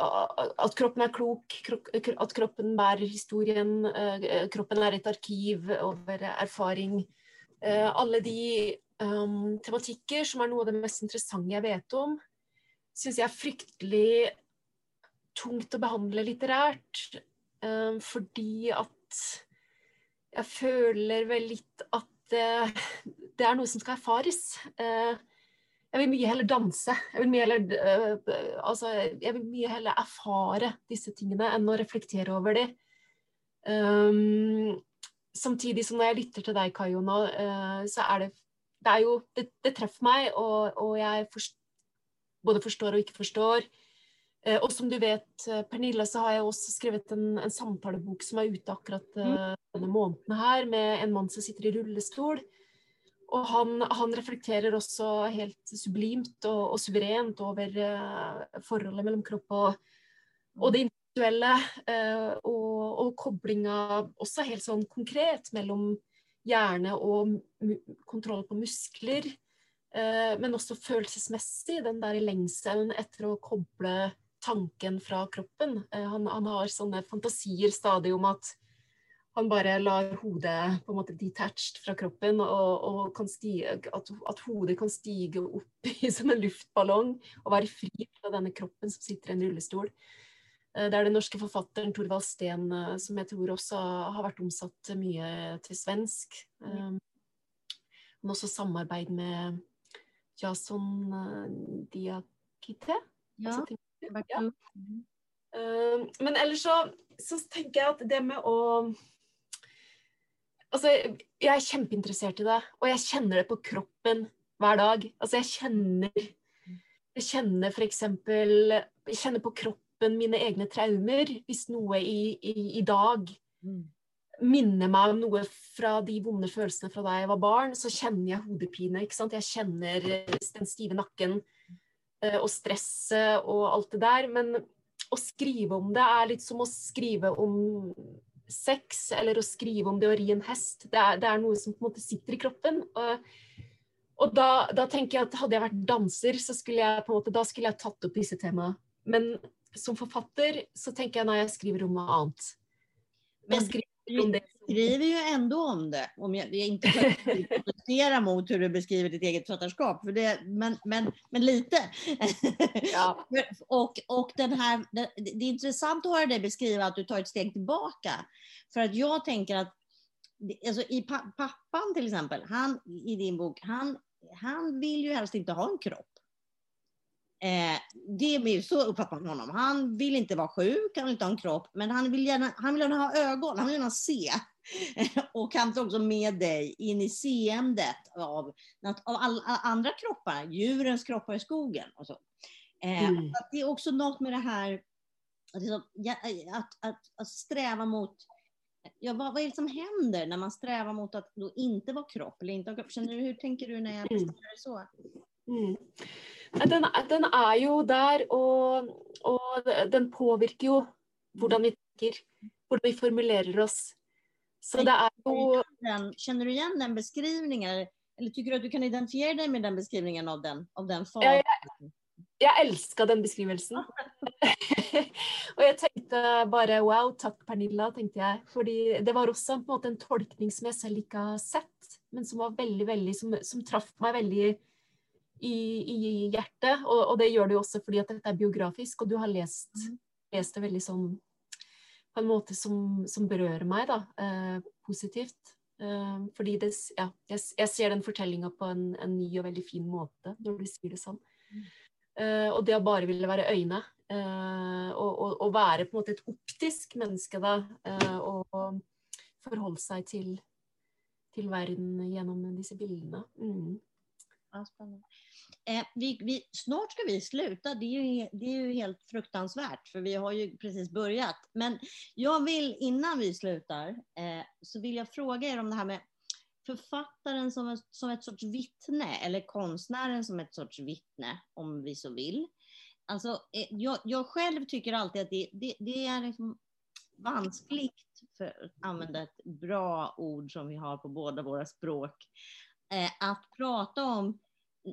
at kroppen er klok, at kroppen bærer historien, kroppen er et arkiv over erfaring. alle de um, tematikker som er noe av det mest interessante jeg vet om, syns jeg er fryktelig tungt å behandle litterært. Eh, fordi at jeg føler vel litt at eh, det er noe som skal erfares. Eh, jeg vil mye heller danse. Jeg vil mye heller, eh, altså, jeg vil mye heller erfare disse tingene enn å reflektere over dem. Um, eh, samtidig som når jeg lytter til deg, Kajona, uh, eh, så er det Det, er jo, det, det treffer meg, og, og jeg forst, både forstår og ikke forstår. Eh, og som du vet, eh, Pernille, så har jeg også skrevet en, en samtalebok som er ute akkurat uh, denne måneden her, med en mann som sitter i rullestol. Og han, han reflekterer også helt sublimt og, og suverent over uh, forholdet mellom kropp og, og det individuelle. Uh, og, og koblinga også helt sånn konkret mellom hjerne og kontroll på muskler. men også følelsesmessig, den der lengselen etter å koble tanken fra kroppen. Eh, han, han, har sånne fantasier stadig om at han bare lar hodet på en måte detached fra kroppen, og, og stige, at, at, hodet kan stige opp i, som en luftballong og være fri fra denne kroppen som sitter i en rullestol. Eh, det er den norske forfatteren Torvald Steen eh, som jeg tror også har vært omsatt mye til svensk. Mm. Men også samarbeid med Jason Diakite. Ja. Ja. Uh, men ellers så, så, tenker jeg at det med å Altså, jeg er kjempeinteressert i det, og jeg kjenner det på kroppen hver dag. Altså, jeg kjenner Jeg kjenner f.eks. Jeg kjenner på kroppen mine egne traumer. Hvis noe i, i, i dag mm. minner meg om noe fra de vonde følelsene fra da jeg var barn, så kjenner jeg hodepine. ikke sant? Jeg kjenner den stive nakken. Eh, og stresset og alt det der. Men å skrive om det er litt som å skrive om sex, eller å skrive om det å ri en hest. Det er, det er noe som på en måte sitter i kroppen. Og, og da, da, tenker jeg at hadde jeg vært danser, så skulle jeg på en måte, da skulle jeg tatt opp disse temaene. Men som författare så tänker jag när jag skriver om något annat. Men Jag skriver om det. Skriver ju ändå om det. Om jag, jag inte för att protestera mot hur du beskriver ditt eget författarskap, för det, men, men, men lite. Ja. och, och den här, det, det är intressant att höra dig beskriva att du tar ett steg tillbaka. För att jag tänker att alltså i pa, pappan till exempel, han i din bok, han, han vill ju helst inte ha en kropp. Eh, det blir, så uppfattar man honom. Han vill inte vara sjuk, han vill inte ha en kropp, men han vill gärna, han vill gärna ha ögon, han vill gärna se. och kanske också med dig in i seendet av, av alla andra kroppar, djurens kroppar i skogen. Och så. Eh, Mm. att det är också något med det här att, ja, att, att, att sträva mot Ja, vad, vad är det som händer när man strävar mot att då inte vara kropp? Eller inte kropp? Känner du, hur tänker du när jag Mm. beskriver det så? Mm. Den, den er jo der, og, og den påvirker jo hvordan vi tenker, hvordan vi formulerer oss. Så det jo Den, känner du igen den beskrivningen? Eller tycker du att du kan identifiera dig med den beskrivningen av den, av den Ja, fasen? Jeg elska den beskrivelsen. og jeg tenkte bare wow, takk Pernilla, tenkte jeg. Fordi det var også på en tolkning som jeg selv ikke har sett, men som var veldig, veldig Som, som traff meg veldig i, i hjertet. Og, og det gjør det jo også fordi at dette er biografisk, og du har lest, lest det veldig sånn på en måte som, som berører meg, da. Eh, positivt. Eh, fordi det, ja, jeg, jeg ser den fortellinga på en, en ny og veldig fin måte, når du sier det sånn. Eh, og det å bare ville være øyne, eh, og, og, og være på en måte et optisk menneske, da, eh, og forholde seg til, til verden gjennom disse bildene. Mm. Ja, spännande. Eh, vi, vi, snart ska vi sluta. Det är, ju, det är ju helt fruktansvärt, för vi har ju precis börjat. Men jag vill, innan vi slutar, eh, så vill jag fråga er om det här med författaren som, ett- som ett sorts vittne, eller konstnären som ett sorts vittne, om vi så vill. Alltså, eh, jag, jag själv tycker alltid att det, det, det är liksom vanskligt, för att använda ett bra ord som vi har på båda våra språk, eh, att prata om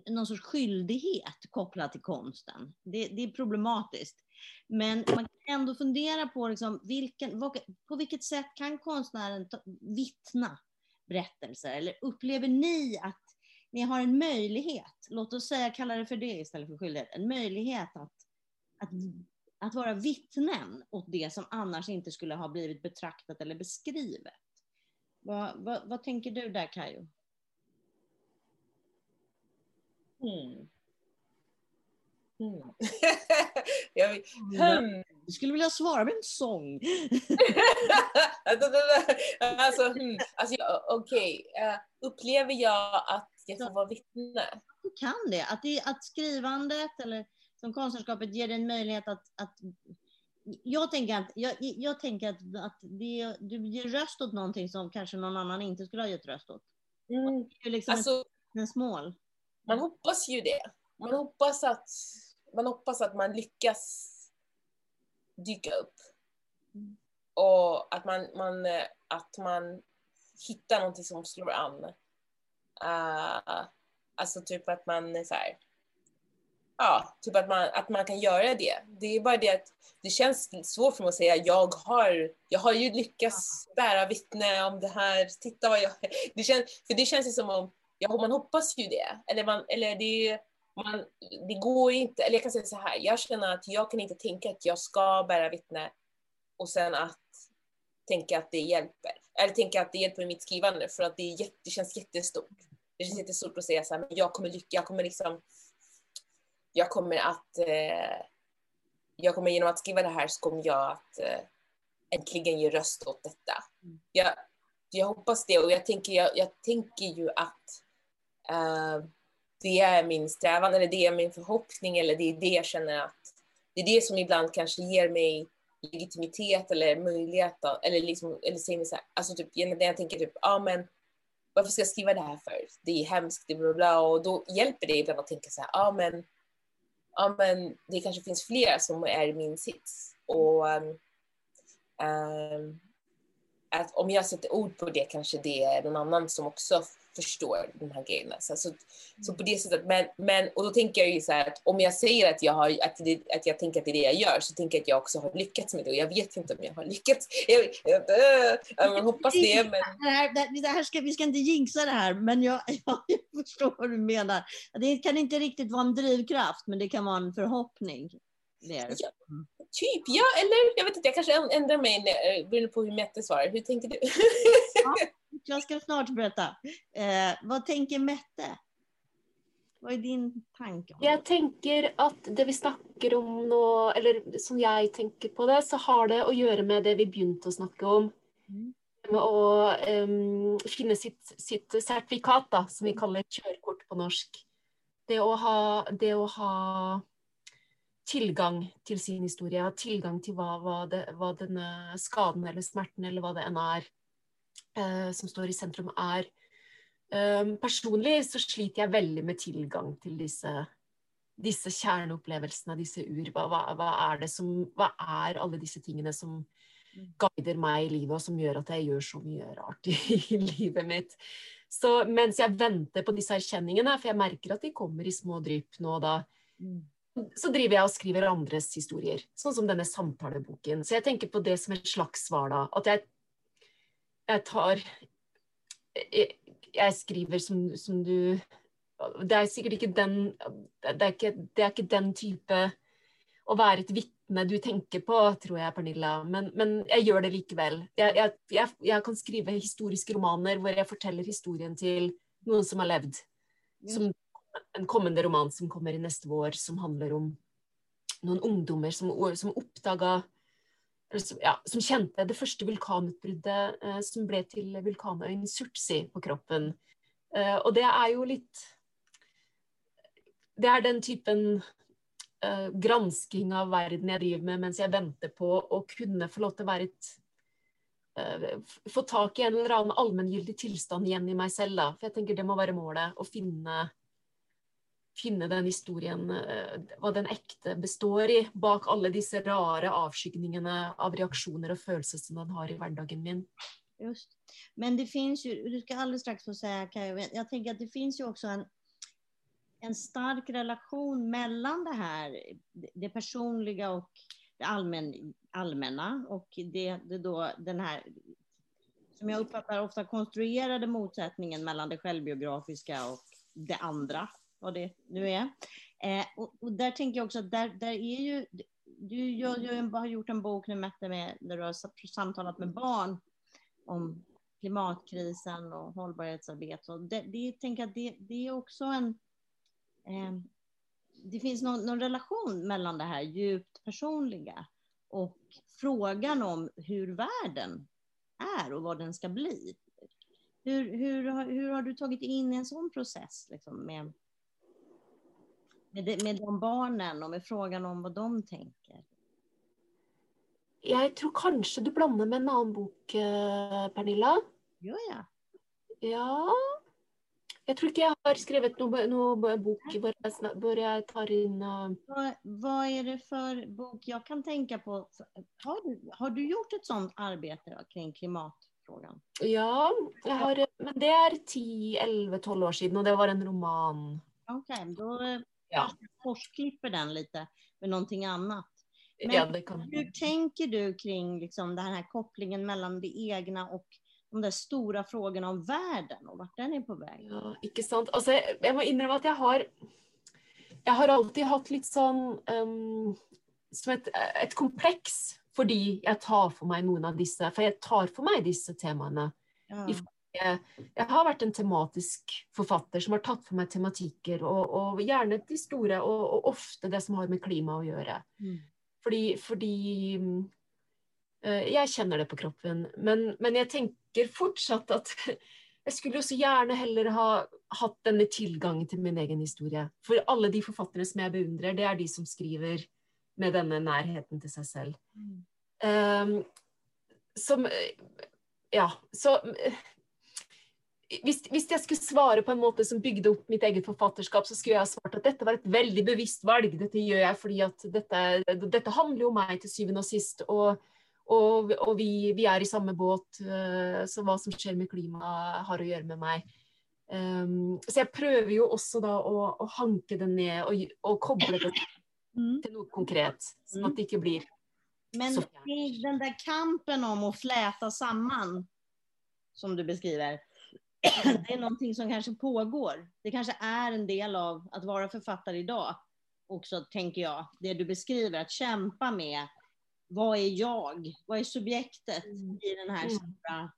någon sorts skyldighet kopplat till konsten. Det, det är problematiskt. Men man kan ändå fundera på liksom vilken, på vilket sätt kan konstnären ta, vittna berättelser? Eller upplever ni att ni har en möjlighet, låt oss säga kalla det för det istället för skyldighet, en möjlighet att, att, att vara vittnen åt det som annars inte skulle ha blivit betraktat eller beskrivet? Vad, vad, vad tänker du där Kajo? Hmm. Hmm. jag, vill- hmm. Skulle vilja svara med en sång. alltså, hmm. alltså okej. Eh, upplever jag att jag får vara vittne? Du kan det. Att, det, att skrivandet eller som konstnärskapet ger dig en möjlighet att, att jag tänker att, jag, jag tänker att, att det, du ger röst åt någonting som kanske någon annan inte skulle ha gett röst åt. Mm. Liksom Alltså, ett vittnesmål man hoppas ju det. Man hoppas att man, hoppas att man lyckas dyka upp. Mm. Och att man, man, att man hittar någonting som slår an. Uh, alltså typ att man är så här, Ja, typ att man, att man kan göra det. Det är bara det att det känns svårt för mig att säga jag har, jag har ju lyckats bära vittne om det här. Titta vad jag... Det känns, för det känns ju som om, ja, man hoppas ju det. Eller, man, eller det, man, det går inte, eller jag kan säga så här, jag känner att jag kan inte tänka att jag ska bära vittne och sen att tänka att det hjälper. Eller tänka att det hjälper med mitt skrivande för att det, är jätte, det känns jättestort. Det känns jättestort att säga så här, men jag kommer lyckas, jag kommer liksom jag kommer att eh, jag kommer genom att skriva det här så kommer jag att eh, äntligen ge röst åt detta. Mm. Jag, jag hoppas det och jag tänker, jag, jag tänker ju att Eh, det är min strävan eller det är min förhoppning eller det är det jag känner att det är det som ibland kanske ger mig legitimitet eller möjlighet att, eller liksom, eller säger mig så här, alltså typ när jag tänker typ, ja ah, men varför ska jag skriva det här för? Det är hemskt, det är bla bla och då hjälper det ibland att tänka så här, ja ah, men ja men det kanske finns fler som är i min sits. Och um, um, att om jag sätter ord på det kanske det är någon annan som också förstår de här grejerna. Så, så, så på det sättet, men, men, och då tänker jag ju så här att om jag säger att jag, har, att, det, att jag tänker att det är det jag gör så tänker jag att jag också har lyckats med det och jag vet inte om jag har lyckats. Jag, jag, jag, jag hoppas det. Men... Det här, det här ska, vi ska inte jinxa det här, men jag, jag förstår vad du menar. Det kan inte riktigt vara en drivkraft, men det kan vara en förhoppning. Ja, typ, ja, eller jag vet inte, jag kanske ändrar mig beroende på hur Mette svarar. Hur tänker du? ja, jag ska snart berätta. Eh, vad tänker Mette? Vad är din tanke? Jag tänker att det vi snackar om nu, eller som jag tänker på det, så har det att göra med det vi började snacka om. Mm. Med att um, finna sitt, sitt certifikat, då, som vi kallar körkort på norsk. Det att ha, det att ha tillgång till sin historia, tillgång till vad, hva, det, hva, denne skadan eller smärtan eller vad det än är eh, som står i centrum er. Ehm, um, personligen så sliter jag väldigt med tillgång till dessa, disse kjerneopplevelsene, dessa ur. Vad, hva, er är det som, vad är alla disse tingene som guider mig i livet och som gör att jag gör så mycket rart i, i livet mitt. Så medan jag väntar på disse erkjenningene, för jag märker att de kommer i små drypp nu då, så driver jag och skriver andres historier, sånn som denne samtaleboken. Så jag tänker på det som ett slags svar, da. At jeg, jeg tar jeg, jeg, skriver som, som, du Det er sikkert ikke den det er ikke, det er ikke den type å være et vitne du tenker på, tror jeg, Pernilla. Men, men jeg gjør det likevel. Jeg, jeg, jeg, kan skrive historiske romaner hvor jeg forteller historien til noen som har levd. Som en kommende roman som kommer i neste vår, som handler om noen ungdommer som, som oppdaga ja, som kjente det første vulkanutbruddet eh, som ble til vulkanøyen Surtsi på kroppen. Eh, og det er jo litt Det er den typen eh, gransking av verden jeg driver med mens jeg venter på å kunne få lov til å være et eh, Få tak i en eller annen allmenngyldig tilstand igjen i meg selv. Da. For jeg tenker det må være målet. Å finne finne den historien, eh, vad den äkta består i, bak alla dessa rara avskygningene av reaktioner och følelser som den har i vardagen min. Just. Men det finns ju, du ska alldeles strax få säga, Kaj, jag tänker att det finns ju också en, en stark relation mellan det här, det personliga och det allmän, allmänna och det, det då den här, som jag uppfattar ofta konstruerade motsättningen mellan det självbiografiska och det andra vad det nu är. Eh, och, och, där tänker jag också att där, där är ju, du jag, jag har gjort en bok nu Mette, med, där du har samtalat med barn om klimatkrisen och hållbarhetsarbete. Och det, det, tänker jag, det, det är också en... Eh, det finns någon, någon, relation mellan det här djupt personliga och frågan om hur världen är och vad den ska bli. Hur, hur, hur har du tagit in en sån process liksom, med med, det, med de barnen och med frågan om vad de tänker? Jag tror kanske du blandar med en annan bok, eh, Pernilla. Gör jag? Ja. Jag tror inte jag har skrivit någon, någon bok där jag tar in... Uh... Vad, vad, är det för bok jag kan tänka på? Har du, har du gjort ett sådant arbete kring klimatfrågan? Ja, jag har, men det är 10, 11, 12 år sedan och det var en roman. Okej, okay, då ja. korsklipper den lite med någonting annat. Men ja, hur tänker du kring liksom den här kopplingen mellan det egna och de där stora frågorna om världen och vart den är på väg? Ja, inte sant. Alltså, jag måste innrömma att jag har, jag har alltid haft lite sån, um, som ett, ett komplex för jag tar för mig någon av dessa, för jag tar för mig dessa temana ja. Jeg har vært en tematisk forfatter som har tatt for meg tematikker, og, og gjerne de store, og, og, ofte det som har med klima å gjøre. Mm. Fordi, fordi uh, Jeg kjenner det på kroppen. Men, men, jeg tenker fortsatt at jeg skulle også gjerne heller ha hatt denne tilgangen til min egen historie. For alle de forfatterne som jeg beundrer, det er de som skriver med denne nærheten til seg selv. Mm. Um, som Ja, så hvis, hvis, jeg skulle svare på en måte som bygde opp mitt eget forfatterskap, så skulle jeg ha svart at dette var et veldig bevisst valg. Dette gjør jeg fordi at dette, dette handler jo om meg til syvende og sist. Og, og, og vi, vi, er i samme båt, uh, så hva som skjer med klimaet, har å gjøre med meg. Um, så jeg prøver jo også da å, å hanke det ned og, og koble det Mm. til noe konkret. Sånn at det ikke blir Men Så- det- den där kampen om att fläta samman, som du beskriver, det är någonting som kanske pågår. Det kanske är en del av att vara författare idag, också tänker jag. Det du beskriver, att kämpa med, vad är jag? Vad är subjektet i den här Mm.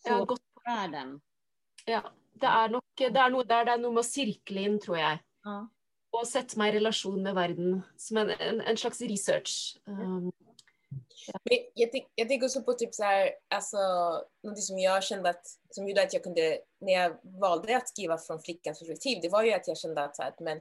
stora gått världen? Ja. Det er nok det er noe der det er noe med å sirkle inn, tror jeg. Ja. Og sette meg i relasjon med verden. Som en, en, en slags research. Um, men jag, tänk, jag tänker också på typ så här, alltså, något som jag kände att, som gjorde att jag kunde, när jag valde att skriva från flickans perspektiv, det var ju att jag kände att, så här, att men,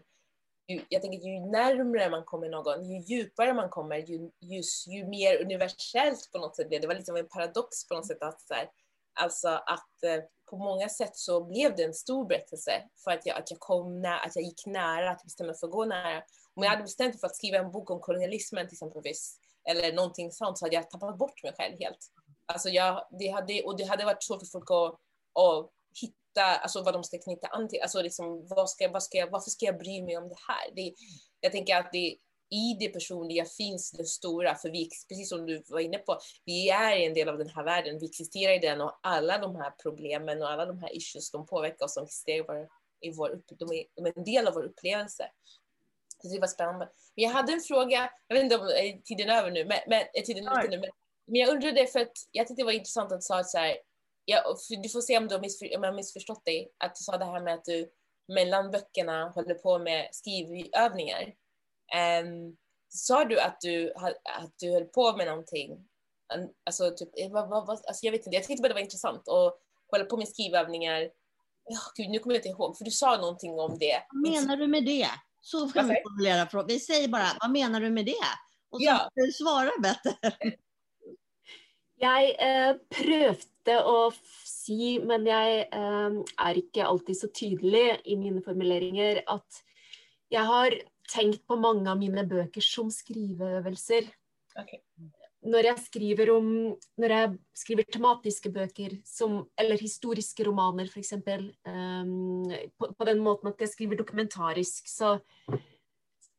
ju, jag tänker ju närmre man kommer någon, ju djupare man kommer, ju, just, ju mer universellt på något sätt blev det. Det var liksom en paradox på något sätt att, så här, alltså att eh, på många sätt så blev det en stor berättelse för att jag, att jag kom nära, att jag gick nära, att jag bestämde mig för att gå nära. Om jag hade bestämt mig för att skriva en bok om kolonialismen till exempel, eller någonting sånt så hade jag tappat bort mig själv helt. Alltså jag, det hade, och det hade varit svårt för folk att, att hitta alltså vad de ska knyta an till. Alltså liksom, vad ska, vad ska jag, varför ska jag bry mig om det här? Det, jag tänker att det, i det personliga finns det stora, för vi, precis som du var inne på, vi är en del av den här världen, vi existerar i den och alla de här problemen och alla de här issues, de påverkar oss, de existerar i vår, i vår de, är, de är en del av vår upplevelse. Så det var spännande. Men jag hade en fråga, jag vet inte om är tiden är över nu, men, men är tiden ute nu, men, men jag undrade för att jag tyckte det var intressant att du sa att så här, ja, du får se om, du har missför, om jag har missförstått dig, att du sa det här med att du mellan böckerna håller på med skrivövningar. Um, sa du att du, att du höll på med någonting? Alltså, typ, vad, vad, vad, alltså jag vet inte, jag tyckte bara det var intressant att hålla på med skrivövningar. Oh, Gud, nu kommer jag inte ihåg, för du sa någonting om det. Vad menar du med det? Så kan vi formulera frågan. Vi säger bara, vad menar du med det? Och så Ja. ja. svara bättre. Jeg eh, å f- si, men jeg eh, er ikke alltid så tydelig i mine formuleringer, at jeg har tenkt på mange av mine bøker som skriveøvelser. Ok. Når jeg skriver om Når jeg skriver tematiske bøker, som, eller historiske romaner f.eks., um, på, på den måten at jeg skriver dokumentarisk, så,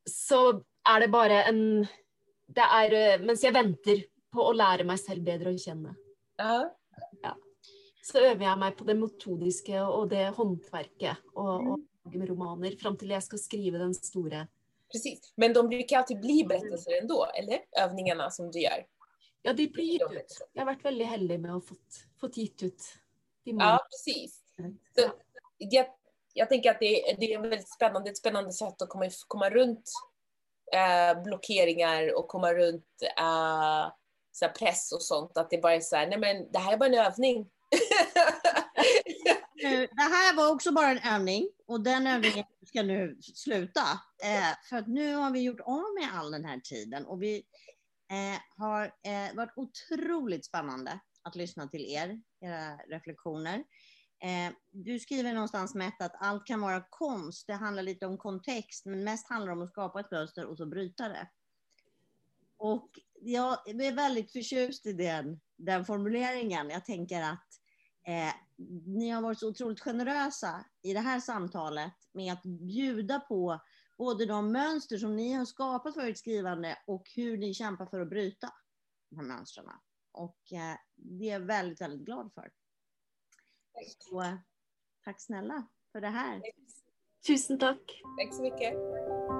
så er det bare en Det er eh, mens jeg venter på å lære meg selv bedre å kjenne. Ja. Så øver jeg meg på det metodiske og det håndverket og, og med romaner fram til jeg skal skrive den store. Precis, men de brukar alltid bli berättelser ändå, eller? Övningarna som du gör. Ja, de blir gitt ut. Jeg har vært veldig heldig med å fått, fått gitt ut. Ja, precis. Så, jag, jag tänker att det, det är väldigt spännande, ett spännande sätt att komma, komma runt eh, blockeringar och komma runt eh, så press och sånt. Att det bara är så här, nej men det här är bara en övning. Nu, det här var också bara en övning och den övningen ska nu sluta. Eh, för att nu har vi gjort av med all den här tiden och vi eh, har eh, varit otroligt spännande att lyssna till er, era reflektioner. Eh, du skriver någonstans Mette att allt kan vara konst. Det handlar lite om kontext, men mest handlar det om att skapa ett mönster och så bryta det. Och jag är väldigt förtjust i den, den formuleringen. Jag tänker att eh, ni har varit så otroligt generösa i det här samtalet med att bjuda på både de mönster som ni har skapat för ert skrivande och hur ni kämpar för att bryta de här mönstren. Och eh, det är jag väldigt, väldigt glad för. Så tack snälla för det här. Tusen takk. Tack så mycket.